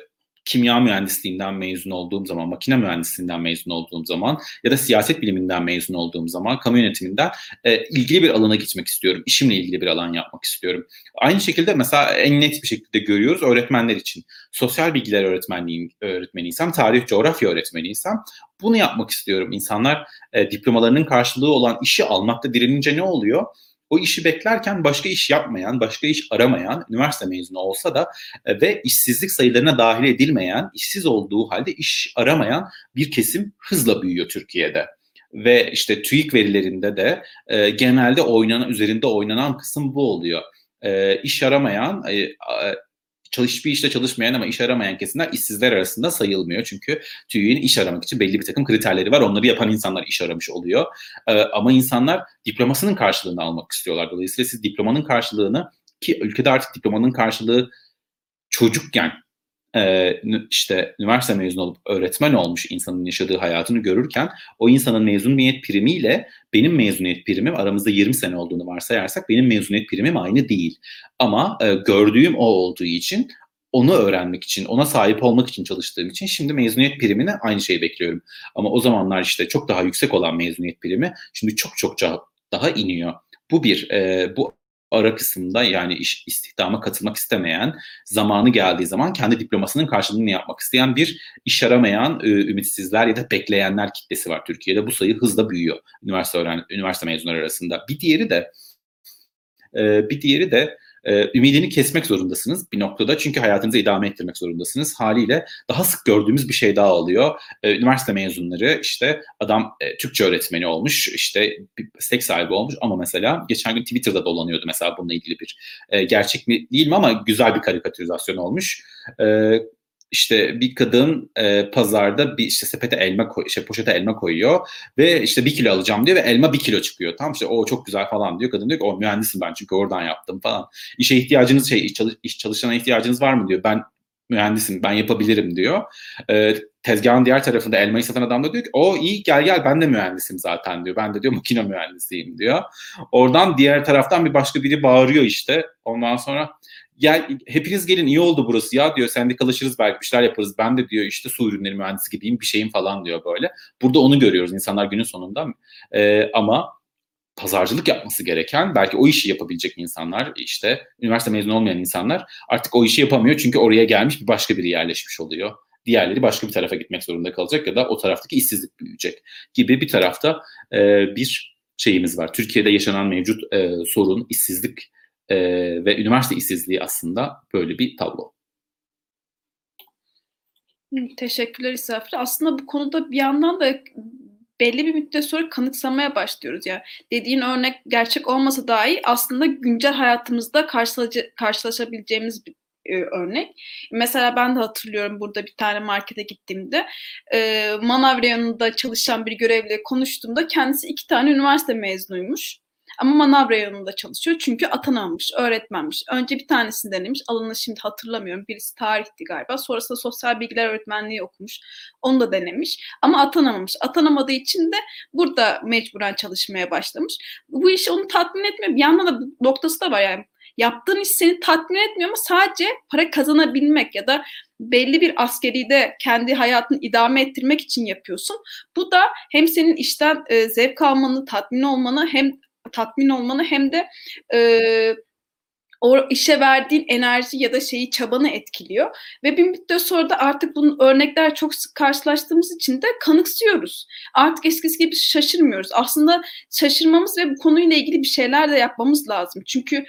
kimya mühendisliğinden mezun olduğum zaman, makine mühendisliğinden mezun olduğum zaman ya da siyaset biliminden mezun olduğum zaman, kamu yönetiminden e, ilgili bir alana gitmek istiyorum. İşimle ilgili bir alan yapmak istiyorum. Aynı şekilde mesela en net bir şekilde görüyoruz öğretmenler için. Sosyal bilgiler öğretmenliğim, öğretmeniysem, tarih, coğrafya öğretmeniysem bunu yapmak istiyorum. İnsanlar e, diplomalarının karşılığı olan işi almakta direnince ne oluyor? O işi beklerken başka iş yapmayan, başka iş aramayan, üniversite mezunu olsa da e, ve işsizlik sayılarına dahil edilmeyen, işsiz olduğu halde iş aramayan bir kesim hızla büyüyor Türkiye'de. ve işte TÜİK verilerinde de e, genelde oynanan üzerinde oynanan kısım bu oluyor. E, iş aramayan e, çalış bir işte çalışmayan ama iş aramayan kesimler işsizler arasında sayılmıyor. Çünkü TÜİ'nin iş aramak için belli bir takım kriterleri var. Onları yapan insanlar iş aramış oluyor. Ee, ama insanlar diplomasının karşılığını almak istiyorlar. Dolayısıyla siz diplomanın karşılığını ki ülkede artık diplomanın karşılığı çocukken e, işte üniversite mezunu olup öğretmen olmuş insanın yaşadığı hayatını görürken o insanın mezuniyet primiyle benim mezuniyet primim aramızda 20 sene olduğunu varsayarsak benim mezuniyet primim aynı değil. Ama e, gördüğüm o olduğu için onu öğrenmek için, ona sahip olmak için çalıştığım için şimdi mezuniyet primine aynı şeyi bekliyorum. Ama o zamanlar işte çok daha yüksek olan mezuniyet primi şimdi çok çok daha iniyor. Bu bir, e, bu ara kısımda yani iş istihdama katılmak istemeyen, zamanı geldiği zaman kendi diplomasının karşılığını yapmak isteyen bir iş aramayan e, ümitsizler ya da bekleyenler kitlesi var Türkiye'de. Bu sayı hızla büyüyor üniversite öğren üniversite mezunları arasında. Bir diğeri de e, bir diğeri de e, ümidini kesmek zorundasınız bir noktada. Çünkü hayatınızı idame ettirmek zorundasınız. Haliyle daha sık gördüğümüz bir şey daha oluyor. E, üniversite mezunları işte adam e, Türkçe öğretmeni olmuş, işte meslek sahibi olmuş ama mesela geçen gün Twitter'da dolanıyordu mesela bununla ilgili bir e, gerçek mi değil mi ama güzel bir karikatürizasyon olmuş. E, işte bir kadın e, pazarda bir işte sepete elma koy, şey poşete elma koyuyor ve işte bir kilo alacağım diyor ve elma bir kilo çıkıyor. Tamam işte o çok güzel falan diyor. Kadın diyor ki o mühendisim ben çünkü oradan yaptım falan. İşe ihtiyacınız şey iş, çalış, iş çalışana ihtiyacınız var mı diyor. Ben mühendisim ben yapabilirim diyor. E, tezgahın diğer tarafında elmayı satan adam da diyor ki o iyi gel gel ben de mühendisim zaten diyor. Ben de diyor makine mühendisiyim diyor. Oradan diğer taraftan bir başka biri bağırıyor işte. Ondan sonra gel hepiniz gelin iyi oldu burası ya diyor sendikalaşırız belki bir şeyler yaparız ben de diyor işte su ürünleri mühendisi gibiyim bir şeyim falan diyor böyle. Burada onu görüyoruz insanlar günün sonunda ee, ama pazarcılık yapması gereken belki o işi yapabilecek insanlar işte üniversite mezunu olmayan insanlar artık o işi yapamıyor çünkü oraya gelmiş bir başka biri yerleşmiş oluyor. Diğerleri başka bir tarafa gitmek zorunda kalacak ya da o taraftaki işsizlik büyüyecek gibi bir tarafta e, bir şeyimiz var. Türkiye'de yaşanan mevcut e, sorun, işsizlik e, ve üniversite işsizliği aslında böyle bir tablo. Teşekkürler İsrafil. Aslında bu konuda bir yandan da belli bir müddet sonra kanıksamaya başlıyoruz ya. Dediğin örnek gerçek olmasa dahi aslında güncel hayatımızda karşılaşabileceğimiz bir e, örnek. Mesela ben de hatırlıyorum burada bir tane markete gittiğimde e, manav reyonunda çalışan bir görevliyle konuştuğumda kendisi iki tane üniversite mezunuymuş. Ama manav reyonunda çalışıyor çünkü atanamamış, öğretmenmiş. Önce bir tanesini denemiş, alanını şimdi hatırlamıyorum. Birisi tarihti galiba. Sonrasında sosyal bilgiler öğretmenliği okumuş. Onu da denemiş ama atanamamış. Atanamadığı için de burada mecburen çalışmaya başlamış. Bu iş onu tatmin etmiyor. Bir yandan da noktası da var yani yaptığın iş seni tatmin etmiyor ama sadece para kazanabilmek ya da belli bir askeri de kendi hayatını idame ettirmek için yapıyorsun. Bu da hem senin işten e, zevk almanı, tatmin olmanı hem tatmin olmanı hem de e, o işe verdiğin enerji ya da şeyi çabanı etkiliyor. Ve bir müddet sonra da artık bunun örnekler çok sık karşılaştığımız için de kanıksıyoruz. Artık eskisi gibi şaşırmıyoruz. Aslında şaşırmamız ve bu konuyla ilgili bir şeyler de yapmamız lazım. Çünkü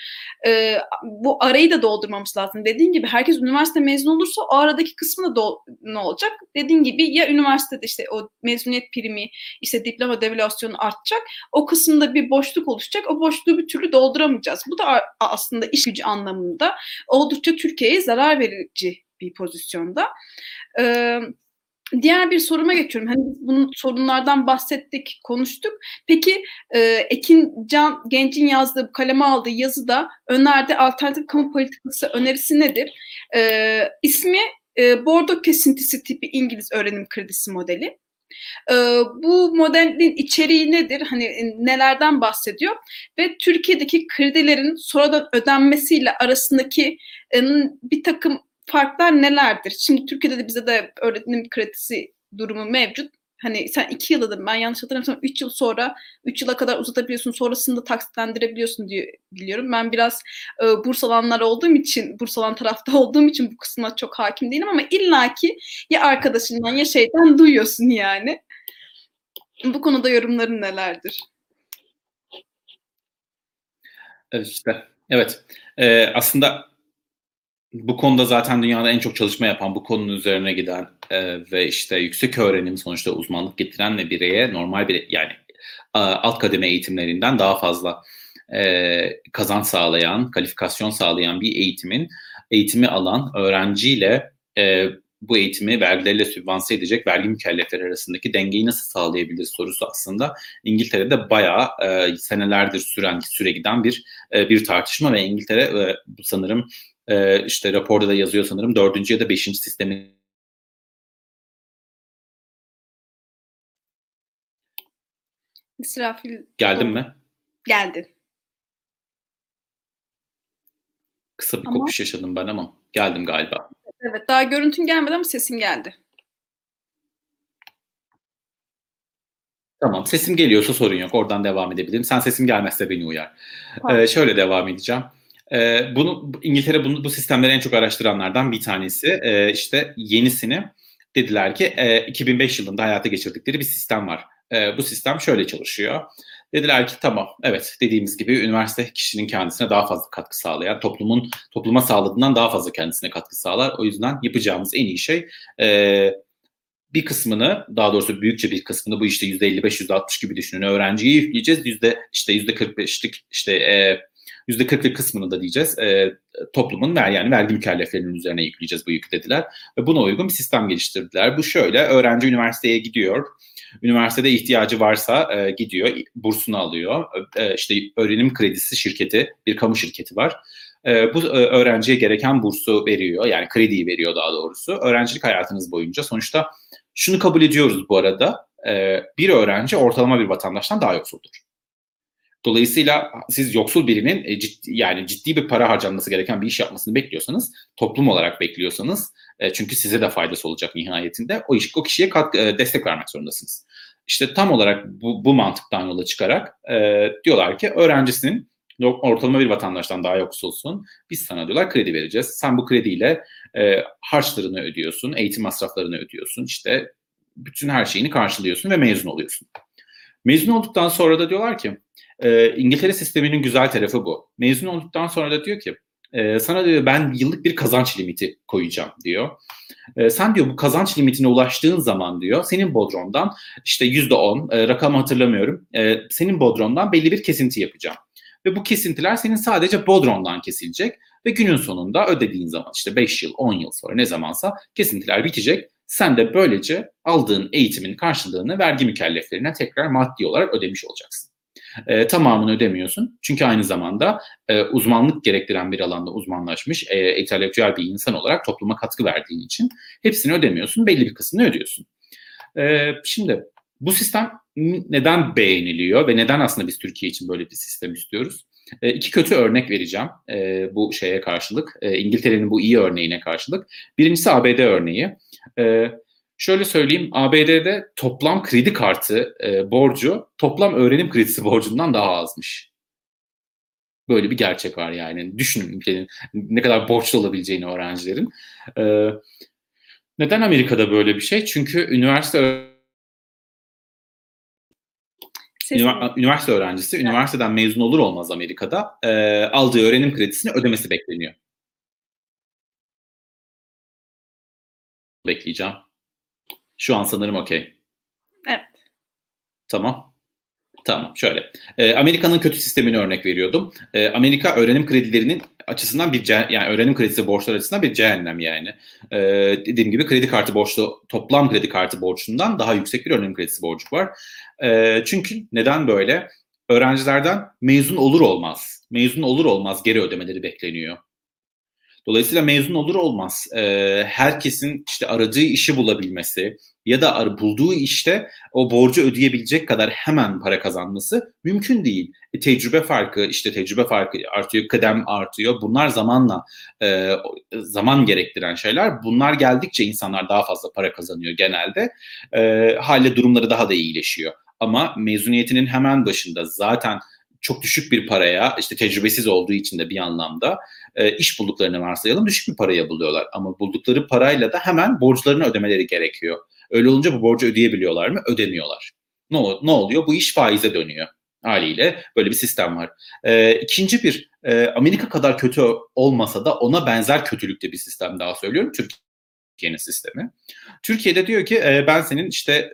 e, bu arayı da doldurmamız lazım. Dediğin gibi herkes üniversite mezunu olursa o aradaki kısmı da ne olacak? Dediğin gibi ya üniversitede işte o mezuniyet primi, işte diploma devalüasyonu artacak. O kısımda bir boşluk oluşacak. O boşluğu bir türlü dolduramayacağız. Bu da aslında iş gücü anlamında oldukça Türkiye'ye zarar verici bir pozisyonda. Ee, Diğer bir soruma geçiyorum. Hani bunun sorunlardan bahsettik, konuştuk. Peki e, Ekin Can Genç'in yazdığı, kaleme aldığı yazıda önerdiği alternatif kamu politikası önerisi nedir? E, ismi e, Bordo kesintisi tipi İngiliz öğrenim kredisi modeli. E, bu modelin içeriği nedir? Hani e, nelerden bahsediyor? Ve Türkiye'deki kredilerin sonradan ödenmesiyle arasındaki e, bir takım farklar nelerdir? Şimdi Türkiye'de de bize de öğretim kredisi durumu mevcut. Hani sen iki yıl dedim ben yanlış hatırlamıyorsam üç yıl sonra üç yıla kadar uzatabiliyorsun sonrasında taksitlendirebiliyorsun diye biliyorum. Ben biraz e, burs alanlar olduğum için burs alan tarafta olduğum için bu kısma çok hakim değilim ama illaki ya arkadaşından ya şeyden duyuyorsun yani. Bu konuda yorumların nelerdir? Evet işte evet. Ee, aslında bu konuda zaten dünyada en çok çalışma yapan, bu konunun üzerine giden e, ve işte yüksek öğrenim sonuçta uzmanlık getiren ve bireye normal bir yani alt kademe eğitimlerinden daha fazla e, kazanç sağlayan, kalifikasyon sağlayan bir eğitimin eğitimi alan öğrenciyle e, bu eğitimi vergileriyle sübvanse edecek vergi mükellefleri arasındaki dengeyi nasıl sağlayabilir sorusu aslında İngiltere'de bayağı e, senelerdir süren süre giden bir e, bir tartışma ve İngiltere e, sanırım e, işte raporda da yazıyor sanırım dördüncü ya da beşinci sistemi İsrafil Geldin mi? Geldi. Kısa bir ama... kopuş yaşadım ben ama geldim galiba. Evet daha görüntün gelmedi ama sesin geldi. Tamam sesim geliyorsa sorun yok oradan devam edebilirim. Sen sesim gelmezse beni uyar. Ee, şöyle devam edeceğim. Ee, bunu İngiltere bunu, bu sistemleri en çok araştıranlardan bir tanesi. Ee, işte yenisini dediler ki e, 2005 yılında hayata geçirdikleri bir sistem var. E, bu sistem şöyle çalışıyor. Dediler ki tamam evet dediğimiz gibi üniversite kişinin kendisine daha fazla katkı sağlayan, toplumun topluma sağladığından daha fazla kendisine katkı sağlar. O yüzden yapacağımız en iyi şey e, bir kısmını daha doğrusu büyükçe bir kısmını bu işte %55 %60 gibi düşünün öğrenciye yükleyeceğiz. Yüzde işte %45'lik işte e, %40'lık kısmını da diyeceğiz e, toplumun ver yani vergi mükelleflerinin üzerine yükleyeceğiz bu yükü dediler. Ve buna uygun bir sistem geliştirdiler. Bu şöyle öğrenci üniversiteye gidiyor Üniversitede ihtiyacı varsa e, gidiyor, bursunu alıyor. E, işte öğrenim kredisi şirketi, bir kamu şirketi var. E, bu e, öğrenciye gereken bursu veriyor, yani krediyi veriyor daha doğrusu. Öğrencilik hayatınız boyunca sonuçta şunu kabul ediyoruz bu arada, e, bir öğrenci ortalama bir vatandaştan daha yoksuldur. Dolayısıyla siz yoksul birinin e, ciddi, yani ciddi bir para harcanması gereken bir iş yapmasını bekliyorsanız, toplum olarak bekliyorsanız, e, çünkü size de faydası olacak nihayetinde, o, iş, o kişiye kat, e, destek vermek zorundasınız. İşte tam olarak bu, bu mantıktan yola çıkarak e, diyorlar ki öğrencisinin ortalama bir vatandaştan daha yoksulsun. Biz sana diyorlar kredi vereceğiz. Sen bu krediyle e, harçlarını ödüyorsun, eğitim masraflarını ödüyorsun, işte bütün her şeyini karşılıyorsun ve mezun oluyorsun. Mezun olduktan sonra da diyorlar ki e, İngiltere sisteminin güzel tarafı bu. Mezun olduktan sonra da diyor ki e, sana diyor ben yıllık bir kazanç limiti koyacağım diyor. E, sen diyor bu kazanç limitine ulaştığın zaman diyor senin bodromdan işte yüzde on e, rakamı hatırlamıyorum e, senin bodromdan belli bir kesinti yapacağım. Ve bu kesintiler senin sadece bodromdan kesilecek ve günün sonunda ödediğin zaman işte 5 yıl 10 yıl sonra ne zamansa kesintiler bitecek. Sen de böylece aldığın eğitimin karşılığını vergi mükelleflerine tekrar maddi olarak ödemiş olacaksın e, tamamını ödemiyorsun. Çünkü aynı zamanda e, uzmanlık gerektiren bir alanda uzmanlaşmış, e, entelektüel bir insan olarak topluma katkı verdiğin için hepsini ödemiyorsun, belli bir kısmını ödüyorsun. E, şimdi bu sistem neden beğeniliyor ve neden aslında biz Türkiye için böyle bir sistem istiyoruz? E, iki kötü örnek vereceğim e, bu şeye karşılık. E, İngiltere'nin bu iyi örneğine karşılık. Birincisi ABD örneği. E, Şöyle söyleyeyim, ABD'de toplam kredi kartı e, borcu toplam öğrenim kredisi borcundan daha azmış. Böyle bir gerçek var yani. Düşünün ülkenin ne kadar borçlu olabileceğini öğrencilerin. E, neden Amerika'da böyle bir şey? Çünkü üniversite üniversite öğrencisi evet. üniversiteden mezun olur olmaz Amerika'da e, aldığı öğrenim kredisini ödemesi bekleniyor. Bekleyeceğim. Şu an sanırım okey. Evet. Tamam. Tamam şöyle. Ee, Amerika'nın kötü sistemini örnek veriyordum. Ee, Amerika öğrenim kredilerinin açısından bir yani öğrenim kredisi borçlar açısından bir cehennem yani. Ee, dediğim gibi kredi kartı borçlu toplam kredi kartı borçundan daha yüksek bir öğrenim kredisi borcu var. Çünkü neden böyle? Öğrencilerden mezun olur olmaz, mezun olur olmaz geri ödemeleri bekleniyor. Dolayısıyla mezun olur olmaz e, herkesin işte aradığı işi bulabilmesi ya da bulduğu işte o borcu ödeyebilecek kadar hemen para kazanması mümkün değil. E, tecrübe farkı, işte tecrübe farkı artıyor, kıdem artıyor. Bunlar zamanla e, zaman gerektiren şeyler. Bunlar geldikçe insanlar daha fazla para kazanıyor genelde. E, hale durumları daha da iyileşiyor. Ama mezuniyetinin hemen başında zaten çok düşük bir paraya işte tecrübesiz olduğu için de bir anlamda e, iş bulduklarını varsayalım düşük bir paraya buluyorlar. Ama buldukları parayla da hemen borçlarını ödemeleri gerekiyor. Öyle olunca bu borcu ödeyebiliyorlar mı? Ödemiyorlar. Ne, ne oluyor? Bu iş faize dönüyor haliyle böyle bir sistem var. E, ikinci bir e, Amerika kadar kötü olmasa da ona benzer kötülükte bir sistem daha söylüyorum. Türkiye'nin sistemi. Türkiye'de diyor ki ben senin işte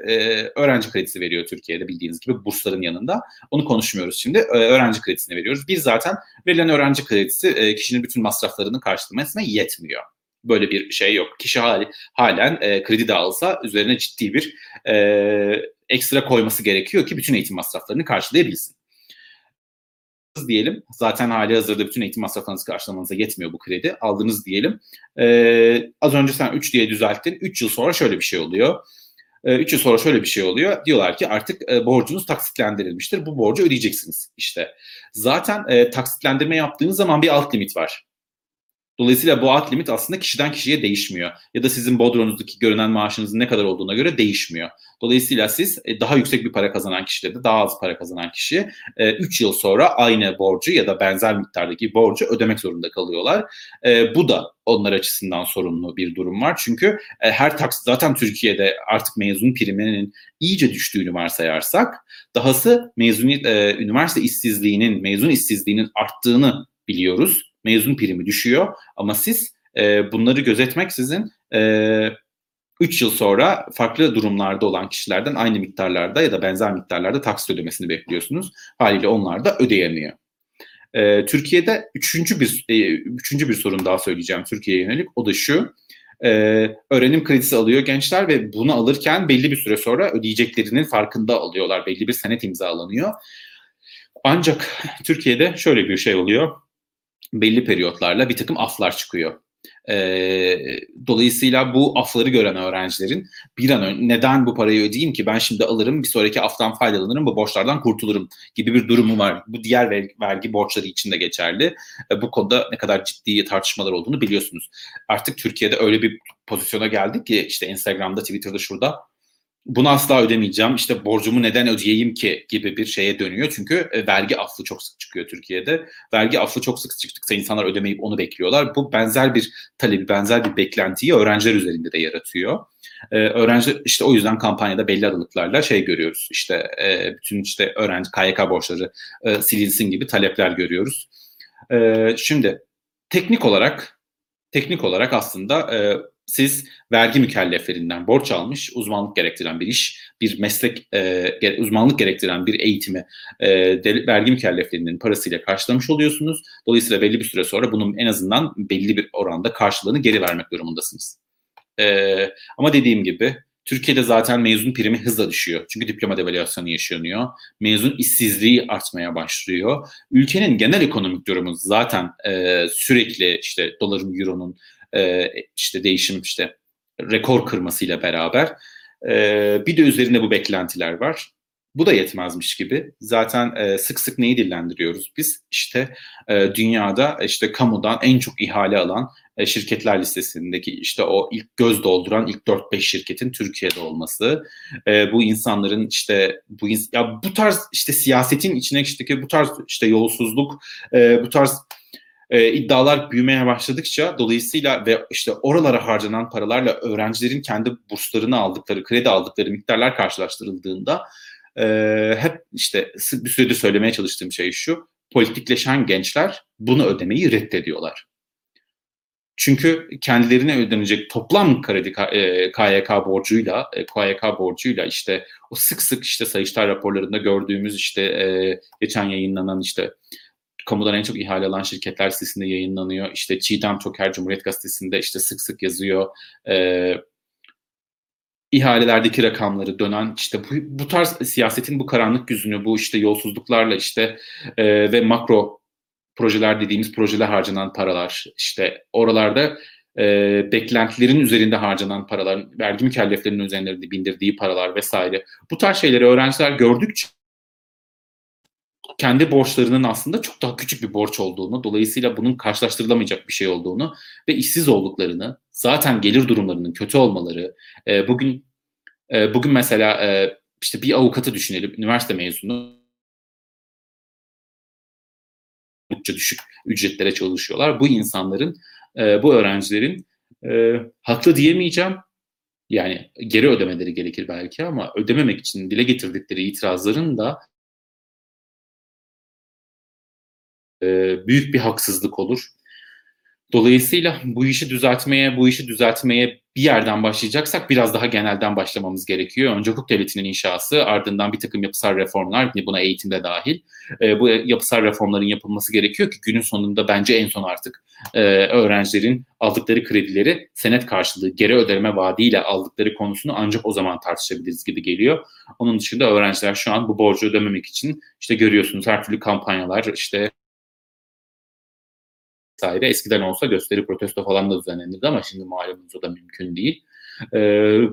öğrenci kredisi veriyor Türkiye'de bildiğiniz gibi bursların yanında. Onu konuşmuyoruz şimdi. Öğrenci kredisini veriyoruz. Bir zaten verilen öğrenci kredisi kişinin bütün masraflarını karşılamasına yetmiyor. Böyle bir şey yok. Kişi halen kredi de alsa üzerine ciddi bir ekstra koyması gerekiyor ki bütün eğitim masraflarını karşılayabilsin diyelim. Zaten hali hazırda bütün eğitim masraflarınızı karşılamanıza yetmiyor bu kredi. Aldınız diyelim. Ee, az önce sen 3 diye düzelttin. 3 yıl sonra şöyle bir şey oluyor. 3 yıl sonra şöyle bir şey oluyor. Diyorlar ki artık e, borcunuz taksitlendirilmiştir. Bu borcu ödeyeceksiniz işte. Zaten e, taksitlendirme yaptığınız zaman bir alt limit var. Dolayısıyla bu alt limit aslında kişiden kişiye değişmiyor. Ya da sizin bodronuzdaki görünen maaşınızın ne kadar olduğuna göre değişmiyor. Dolayısıyla siz e, daha yüksek bir para kazanan kişiyle de daha az para kazanan kişi 3 e, yıl sonra aynı borcu ya da benzer miktardaki borcu ödemek zorunda kalıyorlar. E, bu da onlar açısından sorunlu bir durum var. Çünkü her taksit zaten Türkiye'de artık mezun priminin iyice düştüğünü varsayarsak dahası mezuniyet üniversite işsizliğinin, mezun işsizliğinin arttığını biliyoruz mezun primi düşüyor ama siz e, bunları gözetmek sizin e, 3 yıl sonra farklı durumlarda olan kişilerden aynı miktarlarda ya da benzer miktarlarda taksit ödemesini bekliyorsunuz. Haliyle onlar da ödeyemiyor. Ee, Türkiye'de üçüncü bir e, üçüncü bir sorun daha söyleyeceğim Türkiye'ye yönelik. O da şu. E, öğrenim kredisi alıyor gençler ve bunu alırken belli bir süre sonra ödeyeceklerinin farkında alıyorlar. Belli bir senet imzalanıyor. Ancak Türkiye'de şöyle bir şey oluyor belli periyotlarla bir takım aflar çıkıyor. E, dolayısıyla bu afları gören öğrencilerin bir an önce neden bu parayı ödeyeyim ki ben şimdi alırım bir sonraki aftan faydalanırım bu borçlardan kurtulurum gibi bir durumu var. Bu diğer vergi, vergi borçları için de geçerli. E, bu konuda ne kadar ciddi tartışmalar olduğunu biliyorsunuz. Artık Türkiye'de öyle bir pozisyona geldik ki işte Instagram'da, Twitter'da şurada bunu asla ödemeyeceğim. İşte borcumu neden ödeyeyim ki gibi bir şeye dönüyor. Çünkü e, vergi affı çok sık çıkıyor Türkiye'de. Vergi affı çok sık çıktıkça insanlar ödemeyip onu bekliyorlar. Bu benzer bir talebi, benzer bir beklentiyi öğrenciler üzerinde de yaratıyor. Ee, öğrenci işte o yüzden kampanyada belli aralıklarla şey görüyoruz. İşte e, bütün işte öğrenci KYK borçları e, silinsin gibi talepler görüyoruz. E, şimdi teknik olarak teknik olarak aslında e, siz vergi mükelleflerinden borç almış, uzmanlık gerektiren bir iş, bir meslek, e, uzmanlık gerektiren bir eğitimi e, de, vergi mükelleflerinin parasıyla karşılamış oluyorsunuz. Dolayısıyla belli bir süre sonra bunun en azından belli bir oranda karşılığını geri vermek durumundasınız. E, ama dediğim gibi Türkiye'de zaten mezun primi hızla düşüyor. Çünkü diploma devalüasyonu yaşanıyor. Mezun işsizliği artmaya başlıyor. Ülkenin genel ekonomik durumu zaten e, sürekli işte doların, euronun e, işte değişim işte rekor kırmasıyla beraber e, bir de üzerine bu beklentiler var. Bu da yetmezmiş gibi. Zaten e, sık sık neyi dillendiriyoruz biz? İşte e, dünyada işte kamudan en çok ihale alan e, şirketler listesindeki işte o ilk göz dolduran ilk 4-5 şirketin Türkiye'de olması. E, bu insanların işte bu ya bu tarz işte siyasetin içine işte bu tarz işte yolsuzluk, e, bu tarz e, iddialar büyümeye başladıkça dolayısıyla ve işte oralara harcanan paralarla öğrencilerin kendi burslarını aldıkları, kredi aldıkları miktarlar karşılaştırıldığında e, hep işte bir süredir söylemeye çalıştığım şey şu, politikleşen gençler bunu ödemeyi reddediyorlar. Çünkü kendilerine ödenecek toplam kredi KYK e, borcuyla, e, KYK borcuyla işte o sık sık işte Sayıştay raporlarında gördüğümüz işte e, geçen yayınlanan işte kamudan en çok ihale alan şirketler listesinde yayınlanıyor. İşte Çiğdem Çoker Cumhuriyet Gazetesi'nde işte sık sık yazıyor. Ee, ihalelerdeki rakamları dönen işte bu, bu tarz siyasetin bu karanlık yüzünü bu işte yolsuzluklarla işte e, ve makro projeler dediğimiz projeler harcanan paralar işte oralarda e, beklentilerin üzerinde harcanan paralar, vergi mükelleflerinin üzerinde bindirdiği paralar vesaire bu tarz şeyleri öğrenciler gördükçe kendi borçlarının aslında çok daha küçük bir borç olduğunu, dolayısıyla bunun karşılaştırılamayacak bir şey olduğunu ve işsiz olduklarını, zaten gelir durumlarının kötü olmaları, e, bugün e, bugün mesela e, işte bir avukatı düşünelim, üniversite mezunu, oldukça düşük ücretlere çalışıyorlar. Bu insanların, e, bu öğrencilerin e, haklı diyemeyeceğim. Yani geri ödemeleri gerekir belki ama ödememek için dile getirdikleri itirazların da büyük bir haksızlık olur. Dolayısıyla bu işi düzeltmeye, bu işi düzeltmeye bir yerden başlayacaksak biraz daha genelden başlamamız gerekiyor. Önce hukuk devletinin inşası, ardından bir takım yapısal reformlar, buna eğitimde dahil. E, bu yapısal reformların yapılması gerekiyor ki günün sonunda bence en son artık e, öğrencilerin aldıkları kredileri senet karşılığı geri ödeme vaadiyle aldıkları konusunu ancak o zaman tartışabiliriz gibi geliyor. Onun dışında öğrenciler şu an bu borcu ödememek için işte görüyorsunuz her türlü kampanyalar, işte vesaire. Eskiden olsa gösteri protesto falan da düzenlenirdi ama şimdi malumunuz o da mümkün değil. E,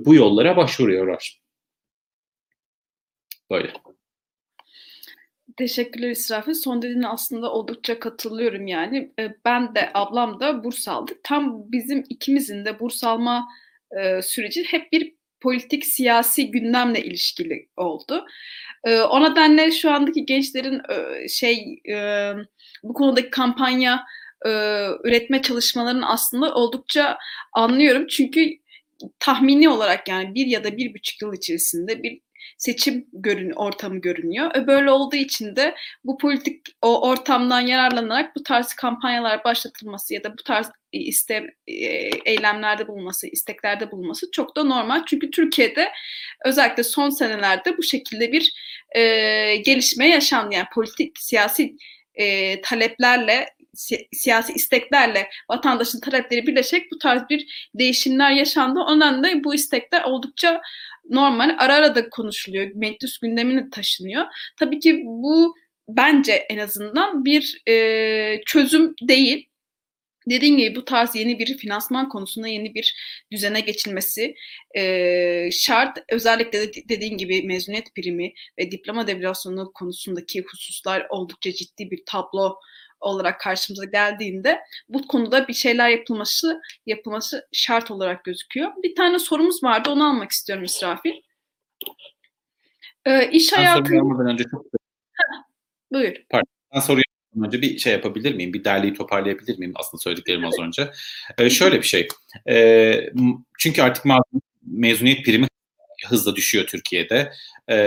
bu yollara başvuruyorlar. Böyle. Teşekkürler İsrafil. Son dediğine aslında oldukça katılıyorum yani. Ben de ablam da burs aldık. Tam bizim ikimizin de burs alma e, süreci hep bir politik siyasi gündemle ilişkili oldu. E, o nedenle şu andaki gençlerin e, şey e, bu konudaki kampanya e, üretme çalışmalarını aslında oldukça anlıyorum. Çünkü tahmini olarak yani bir ya da bir buçuk yıl içerisinde bir seçim görün ortamı görünüyor. E, böyle olduğu için de bu politik o ortamdan yararlanarak bu tarz kampanyalar başlatılması ya da bu tarz iste e, eylemlerde bulunması, isteklerde bulunması çok da normal. Çünkü Türkiye'de özellikle son senelerde bu şekilde bir e, gelişme yaşandı. Yani politik, siyasi e, taleplerle si- siyasi isteklerle vatandaşın talepleri birleşerek bu tarz bir değişimler yaşandı. Ondan da bu istekler oldukça normal. Ara ara da konuşuluyor. Meclis gündemine taşınıyor. Tabii ki bu bence en azından bir e, çözüm değil. Dediğim gibi bu tarz yeni bir finansman konusunda yeni bir düzene geçilmesi e, şart. Özellikle de dediğim gibi mezuniyet primi ve diploma devalüasyonu konusundaki hususlar oldukça ciddi bir tablo olarak karşımıza geldiğinde bu konuda bir şeyler yapılması yapılması şart olarak gözüküyor. Bir tane sorumuz vardı onu almak istiyorum İsrafil. Ee, iş hayatı... önce çok... Buyur. Pardon. Ben soruyu önce bir şey yapabilir miyim? Bir derleyi toparlayabilir miyim aslında söylediklerim az önce? Ee, şöyle bir şey. Ee, çünkü artık mezuniyet primi hızla düşüyor Türkiye'de. Ee,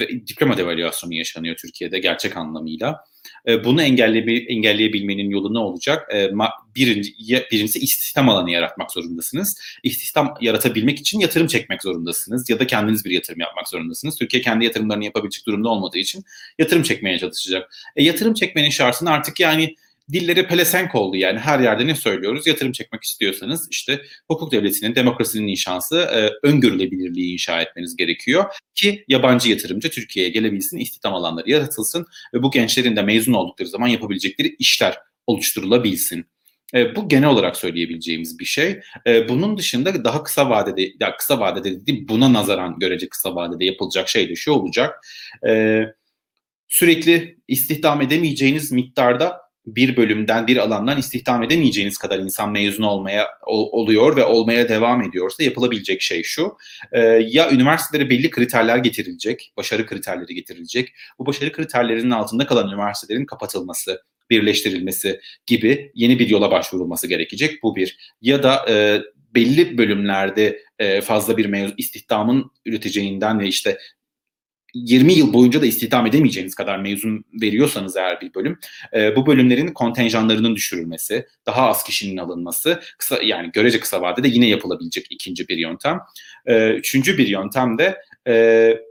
ve diploma devalüasyonu yaşanıyor Türkiye'de gerçek anlamıyla. Ee, bunu engelleyebilmenin yolu ne olacak? Ee, birinci, birincisi istihdam alanı yaratmak zorundasınız. İstihdam yaratabilmek için yatırım çekmek zorundasınız ya da kendiniz bir yatırım yapmak zorundasınız. Türkiye kendi yatırımlarını yapabilecek durumda olmadığı için yatırım çekmeye çalışacak. E, yatırım çekmenin şartını artık yani dilleri pelesenk oldu yani her yerde ne söylüyoruz? Yatırım çekmek istiyorsanız işte hukuk devletinin, demokrasinin inşası, e, öngörülebilirliği inşa etmeniz gerekiyor ki yabancı yatırımcı Türkiye'ye gelebilsin, istihdam alanları yaratılsın ve bu gençlerin de mezun oldukları zaman yapabilecekleri işler oluşturulabilsin. E, bu genel olarak söyleyebileceğimiz bir şey. E, bunun dışında daha kısa vadede, ya kısa vadede değil, buna nazaran görece kısa vadede yapılacak şey de şu olacak. E, sürekli istihdam edemeyeceğiniz miktarda bir bölümden, bir alandan istihdam edemeyeceğiniz kadar insan mezun olmaya oluyor ve olmaya devam ediyorsa yapılabilecek şey şu. E, ya üniversitelere belli kriterler getirilecek, başarı kriterleri getirilecek. Bu başarı kriterlerinin altında kalan üniversitelerin kapatılması, birleştirilmesi gibi yeni bir yola başvurulması gerekecek. Bu bir. Ya da e, belli bölümlerde e, fazla bir mevzu istihdamın üreteceğinden ve işte 20 yıl boyunca da istihdam edemeyeceğiniz kadar mezun veriyorsanız eğer bir bölüm e, bu bölümlerin kontenjanlarının düşürülmesi, daha az kişinin alınması kısa yani görece kısa vadede yine yapılabilecek ikinci bir yöntem. E, üçüncü bir yöntem de e,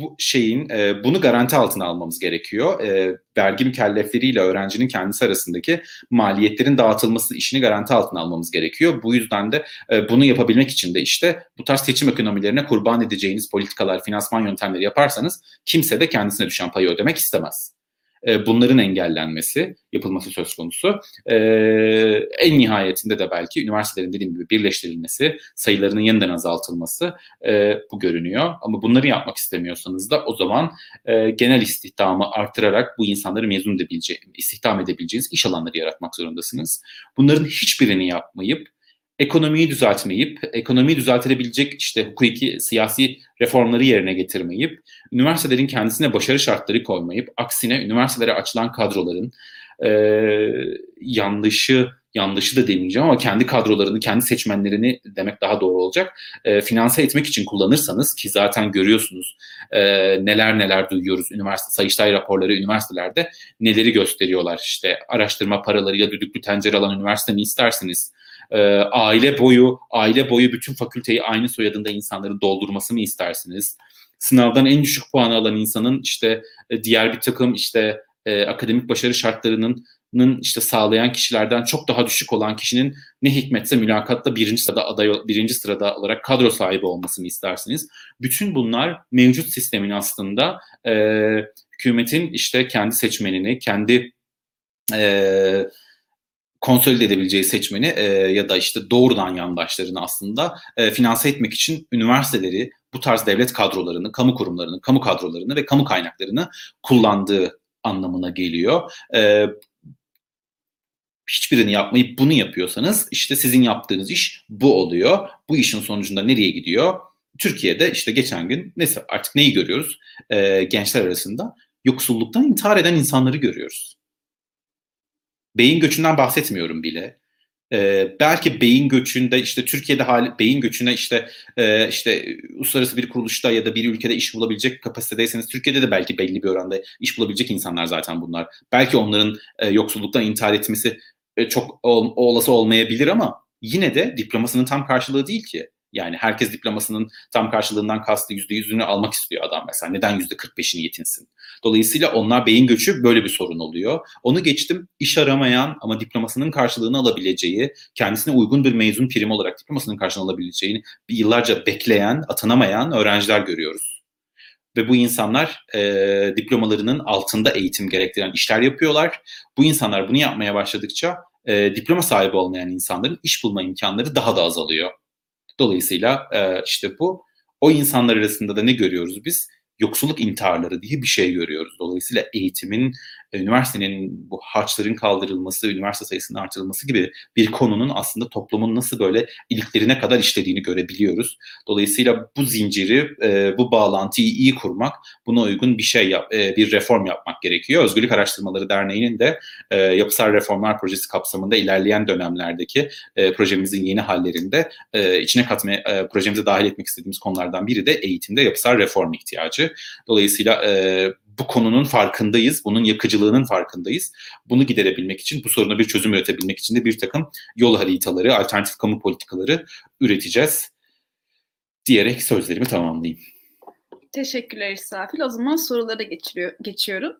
bu şeyin e, bunu garanti altına almamız gerekiyor. E, vergi mükellefleriyle öğrencinin kendisi arasındaki maliyetlerin dağıtılması işini garanti altına almamız gerekiyor. Bu yüzden de e, bunu yapabilmek için de işte bu tarz seçim ekonomilerine kurban edeceğiniz politikalar, finansman yöntemleri yaparsanız kimse de kendisine düşen payı ödemek istemez. E, bunların engellenmesi, yapılması söz konusu. E, en nihayetinde de belki üniversitelerin dediğim gibi birleştirilmesi, sayılarının yeniden azaltılması e, bu görünüyor. Ama bunları yapmak istemiyorsanız da o zaman genel istihdamı artırarak bu insanları mezun edebileceğiniz, istihdam edebileceğiniz iş alanları yaratmak zorundasınız. Bunların hiçbirini yapmayıp ekonomiyi düzeltmeyip, ekonomiyi düzeltilebilecek işte hukuki, siyasi reformları yerine getirmeyip, üniversitelerin kendisine başarı şartları koymayıp, aksine üniversitelere açılan kadroların e, yanlışı yandaşı da demeyeceğim ama kendi kadrolarını, kendi seçmenlerini demek daha doğru olacak. E, finanse etmek için kullanırsanız ki zaten görüyorsunuz e, neler neler duyuyoruz üniversite Sayıştay raporları üniversitelerde neleri gösteriyorlar. İşte araştırma paralarıyla düdüklü tencere alan üniversite mi istersiniz? E, aile boyu aile boyu bütün fakülteyi aynı soyadında insanların doldurması mı istersiniz? Sınavdan en düşük puanı alan insanın işte e, diğer bir takım işte e, akademik başarı şartlarının işte sağlayan kişilerden çok daha düşük olan kişinin ne hikmetse mülakatta birinci sırada aday birinci sırada olarak kadro sahibi olmasını istersiniz. Bütün bunlar mevcut sistemin aslında e, hükümetin işte kendi seçmenini, kendi e, konsolide edebileceği seçmeni e, ya da işte doğrudan yandaşlarını aslında e, finanse etmek için üniversiteleri, bu tarz devlet kadrolarını, kamu kurumlarını, kamu kadrolarını ve kamu kaynaklarını kullandığı anlamına geliyor. E, hiçbirini yapmayıp bunu yapıyorsanız işte sizin yaptığınız iş bu oluyor. Bu işin sonucunda nereye gidiyor? Türkiye'de işte geçen gün neyse artık neyi görüyoruz? Ee, gençler arasında yoksulluktan intihar eden insanları görüyoruz. Beyin göçünden bahsetmiyorum bile. Ee, belki beyin göçünde işte Türkiye'de hali, beyin göçüne işte e, işte uluslararası bir kuruluşta ya da bir ülkede iş bulabilecek kapasitedeyseniz Türkiye'de de belki belli bir oranda iş bulabilecek insanlar zaten bunlar. Belki onların e, yoksulluktan intihar etmesi e, çok ol, olası olmayabilir ama yine de diplomasının tam karşılığı değil ki. Yani herkes diplomasının tam karşılığından kastı yüzde yüzünü almak istiyor adam mesela. Neden yüzde 45'ini yetinsin? Dolayısıyla onlar beyin göçü böyle bir sorun oluyor. Onu geçtim iş aramayan ama diplomasının karşılığını alabileceği, kendisine uygun bir mezun prim olarak diplomasının karşılığını alabileceğini yıllarca bekleyen, atanamayan öğrenciler görüyoruz. Ve bu insanlar e, diplomalarının altında eğitim gerektiren işler yapıyorlar. Bu insanlar bunu yapmaya başladıkça e, diploma sahibi olmayan insanların iş bulma imkanları daha da azalıyor. Dolayısıyla e, işte bu o insanlar arasında da ne görüyoruz biz? Yoksulluk intiharları diye bir şey görüyoruz. Dolayısıyla eğitimin üniversitenin bu harçların kaldırılması, üniversite sayısının artırılması gibi bir konunun aslında toplumun nasıl böyle iliklerine kadar işlediğini görebiliyoruz. Dolayısıyla bu zinciri, e, bu bağlantıyı iyi kurmak, buna uygun bir şey yap, e, bir reform yapmak gerekiyor. Özgürlük Araştırmaları Derneği'nin de e, yapısal reformlar projesi kapsamında ilerleyen dönemlerdeki e, projemizin yeni hallerinde e, içine katmaya, e, projemize dahil etmek istediğimiz konulardan biri de eğitimde yapısal reform ihtiyacı. Dolayısıyla e, bu konunun farkındayız, bunun yakıcılığının farkındayız. Bunu giderebilmek için, bu soruna bir çözüm üretebilmek için de bir takım yol haritaları, alternatif kamu politikaları üreteceğiz diyerek sözlerimi tamamlayayım. Teşekkürler İsrafil. O zaman sorulara geçiyorum.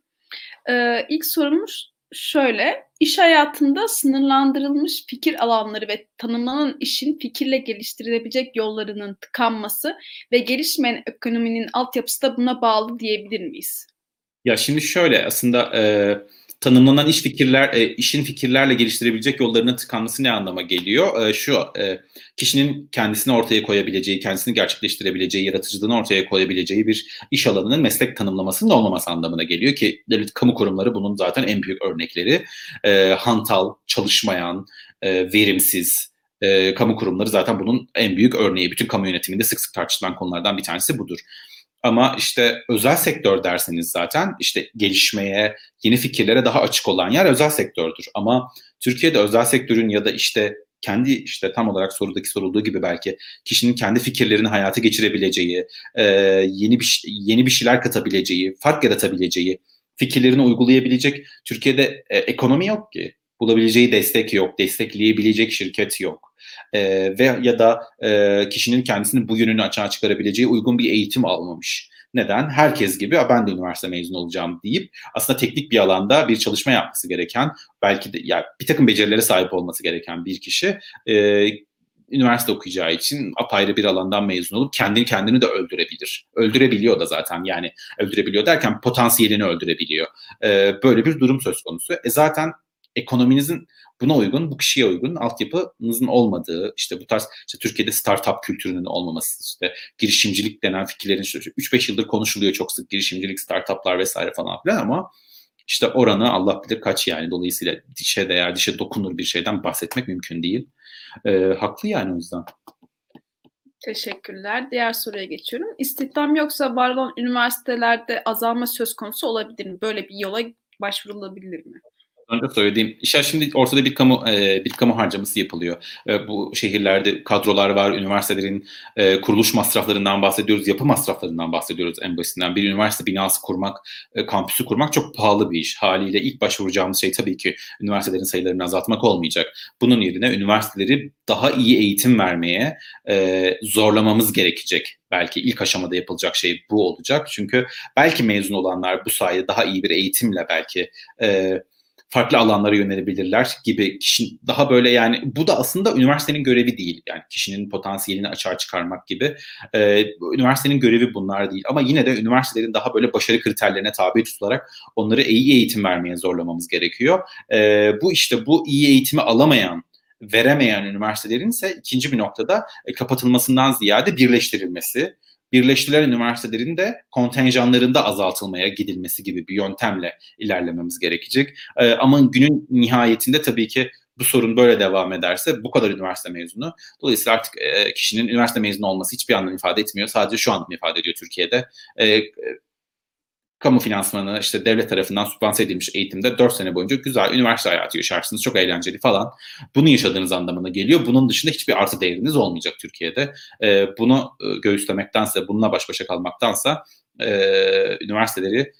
Ee, ilk sorumuz şöyle. İş hayatında sınırlandırılmış fikir alanları ve tanımlanan işin fikirle geliştirilebilecek yollarının tıkanması ve gelişmeyen ekonominin altyapısı da buna bağlı diyebilir miyiz? Ya şimdi şöyle aslında e, tanımlanan iş fikirler, e, işin fikirlerle geliştirebilecek yollarının tıkanması ne anlama geliyor? E, şu, e, kişinin kendisini ortaya koyabileceği, kendisini gerçekleştirebileceği, yaratıcılığını ortaya koyabileceği bir iş alanının meslek tanımlamasının olmaması anlamına geliyor ki devlet kamu kurumları bunun zaten en büyük örnekleri. E, hantal, çalışmayan, e, verimsiz, e, kamu kurumları zaten bunun en büyük örneği. Bütün kamu yönetiminde sık sık tartışılan konulardan bir tanesi budur. Ama işte özel sektör derseniz zaten işte gelişmeye, yeni fikirlere daha açık olan yer özel sektördür. Ama Türkiye'de özel sektörün ya da işte kendi işte tam olarak sorudaki sorulduğu gibi belki kişinin kendi fikirlerini hayata geçirebileceği, yeni bir yeni bir şeyler katabileceği, fark yaratabileceği, fikirlerini uygulayabilecek Türkiye'de e, ekonomi yok ki. Bulabileceği destek yok, destekleyebilecek şirket yok e, ve ya da e, kişinin kendisini bu yönünü açığa çıkarabileceği uygun bir eğitim almamış. Neden? Herkes gibi ben de üniversite mezunu olacağım deyip aslında teknik bir alanda bir çalışma yapması gereken, belki de ya bir takım becerilere sahip olması gereken bir kişi e, üniversite okuyacağı için apayrı bir alandan mezun olup kendini kendini de öldürebilir. Öldürebiliyor da zaten yani öldürebiliyor derken potansiyelini öldürebiliyor. Ee, böyle bir durum söz konusu. E zaten ekonominizin buna uygun, bu kişiye uygun altyapınızın olmadığı, işte bu tarz işte Türkiye'de startup kültürünün olmaması, işte girişimcilik denen fikirlerin 3-5 yıldır konuşuluyor çok sık girişimcilik, startuplar vesaire falan filan ama işte oranı Allah bilir kaç yani. Dolayısıyla dişe değer, dişe dokunur bir şeyden bahsetmek mümkün değil. Ee, haklı yani o yüzden. Teşekkürler. Diğer soruya geçiyorum. İstihdam yoksa var olan üniversitelerde azalma söz konusu olabilir mi? Böyle bir yola başvurulabilir mi? Önce söylediğim işe şimdi ortada bir kamu e, bir kamu harcaması yapılıyor. E, bu şehirlerde kadrolar var, üniversitelerin e, kuruluş masraflarından bahsediyoruz, yapı masraflarından bahsediyoruz en basitinden. Bir üniversite binası kurmak, e, kampüsü kurmak çok pahalı bir iş. Haliyle ilk başvuracağımız şey tabii ki üniversitelerin sayılarını azaltmak olmayacak. Bunun yerine üniversiteleri daha iyi eğitim vermeye e, zorlamamız gerekecek. Belki ilk aşamada yapılacak şey bu olacak. Çünkü belki mezun olanlar bu sayede daha iyi bir eğitimle belki e, farklı alanlara yönelebilirler gibi kişi daha böyle yani bu da aslında üniversitenin görevi değil. Yani kişinin potansiyelini açığa çıkarmak gibi. Ee, üniversitenin görevi bunlar değil. Ama yine de üniversitelerin daha böyle başarı kriterlerine tabi tutularak onları iyi eğitim vermeye zorlamamız gerekiyor. Ee, bu işte bu iyi eğitimi alamayan veremeyen üniversitelerin ise ikinci bir noktada e, kapatılmasından ziyade birleştirilmesi, birleştirilen üniversitelerin de kontenjanlarında azaltılmaya gidilmesi gibi bir yöntemle ilerlememiz gerekecek. E, ama günün nihayetinde tabii ki bu sorun böyle devam ederse bu kadar üniversite mezunu. Dolayısıyla artık e, kişinin üniversite mezunu olması hiçbir anlam ifade etmiyor. Sadece şu anlam ifade ediyor Türkiye'de. E, kamu finansmanı işte devlet tarafından sübvanse edilmiş eğitimde 4 sene boyunca güzel üniversite hayatı yaşarsınız. Çok eğlenceli falan. Bunu yaşadığınız anlamına geliyor. Bunun dışında hiçbir artı değeriniz olmayacak Türkiye'de. E, bunu göğüslemektense, bununla baş başa kalmaktansa e, üniversiteleri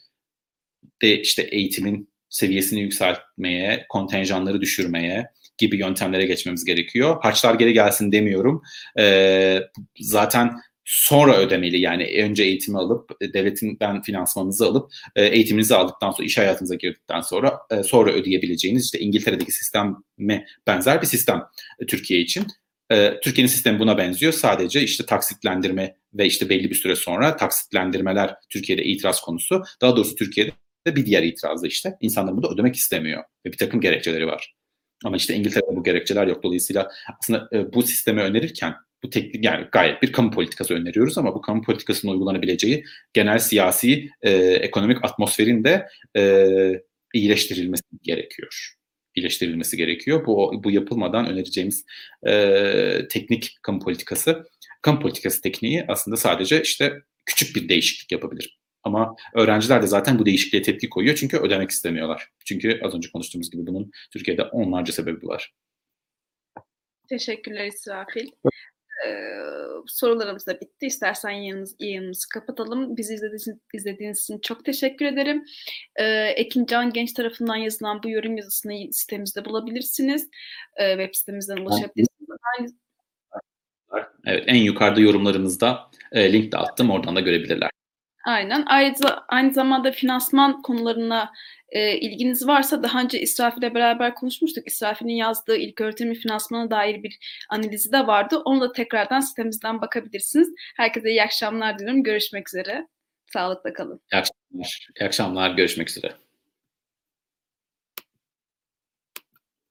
de işte eğitimin seviyesini yükseltmeye, kontenjanları düşürmeye, gibi yöntemlere geçmemiz gerekiyor. Harçlar geri gelsin demiyorum. E, zaten sonra ödemeli yani önce eğitimi alıp e, devletin ben finansmanınızı alıp e, eğitiminizi aldıktan sonra iş hayatınıza girdikten sonra e, sonra ödeyebileceğiniz işte İngiltere'deki sisteme benzer bir sistem Türkiye için. Türkiye'nin sistemi buna benziyor. Sadece işte taksitlendirme ve işte belli bir süre sonra taksitlendirmeler Türkiye'de itiraz konusu. Daha doğrusu Türkiye'de bir diğer itirazı işte insanlar bunu ödemek istemiyor ve bir takım gerekçeleri var. Ama işte İngiltere'de bu gerekçeler yok. Dolayısıyla aslında bu sistemi önerirken bu teknik yani gayet bir kamu politikası öneriyoruz ama bu kamu politikasının uygulanabileceği genel siyasi e, ekonomik atmosferin de e, iyileştirilmesi gerekiyor. İyileştirilmesi gerekiyor. Bu bu yapılmadan önereceğimiz e, teknik kamu politikası, kamu politikası tekniği aslında sadece işte küçük bir değişiklik yapabilir. Ama öğrenciler de zaten bu değişikliğe tepki koyuyor çünkü ödemek istemiyorlar. Çünkü az önce konuştuğumuz gibi bunun Türkiye'de onlarca sebebi var. Teşekkürler İsrafil. Ee, sorularımız da bitti. İstersen yayınımız, yayınımızı kapatalım. Bizi izlediğiniz, izlediğiniz için çok teşekkür ederim. Ee, Ekin Can Genç tarafından yazılan bu yorum yazısını sitemizde bulabilirsiniz. Ee, web sitemizden ulaşabilirsiniz. Evet, en yukarıda yorumlarımızda e, link de attım. Oradan da görebilirler. Aynen. Ayrıca aynı zamanda finansman konularına e, ilginiz varsa daha önce İsrafil ile beraber konuşmuştuk. İsrafil'in yazdığı ilk öğretimi finansmana dair bir analizi de vardı. Onu da tekrardan sitemizden bakabilirsiniz. Herkese iyi akşamlar diliyorum. Görüşmek üzere. Sağlıkla kalın. İyi akşamlar. İyi akşamlar. Görüşmek üzere.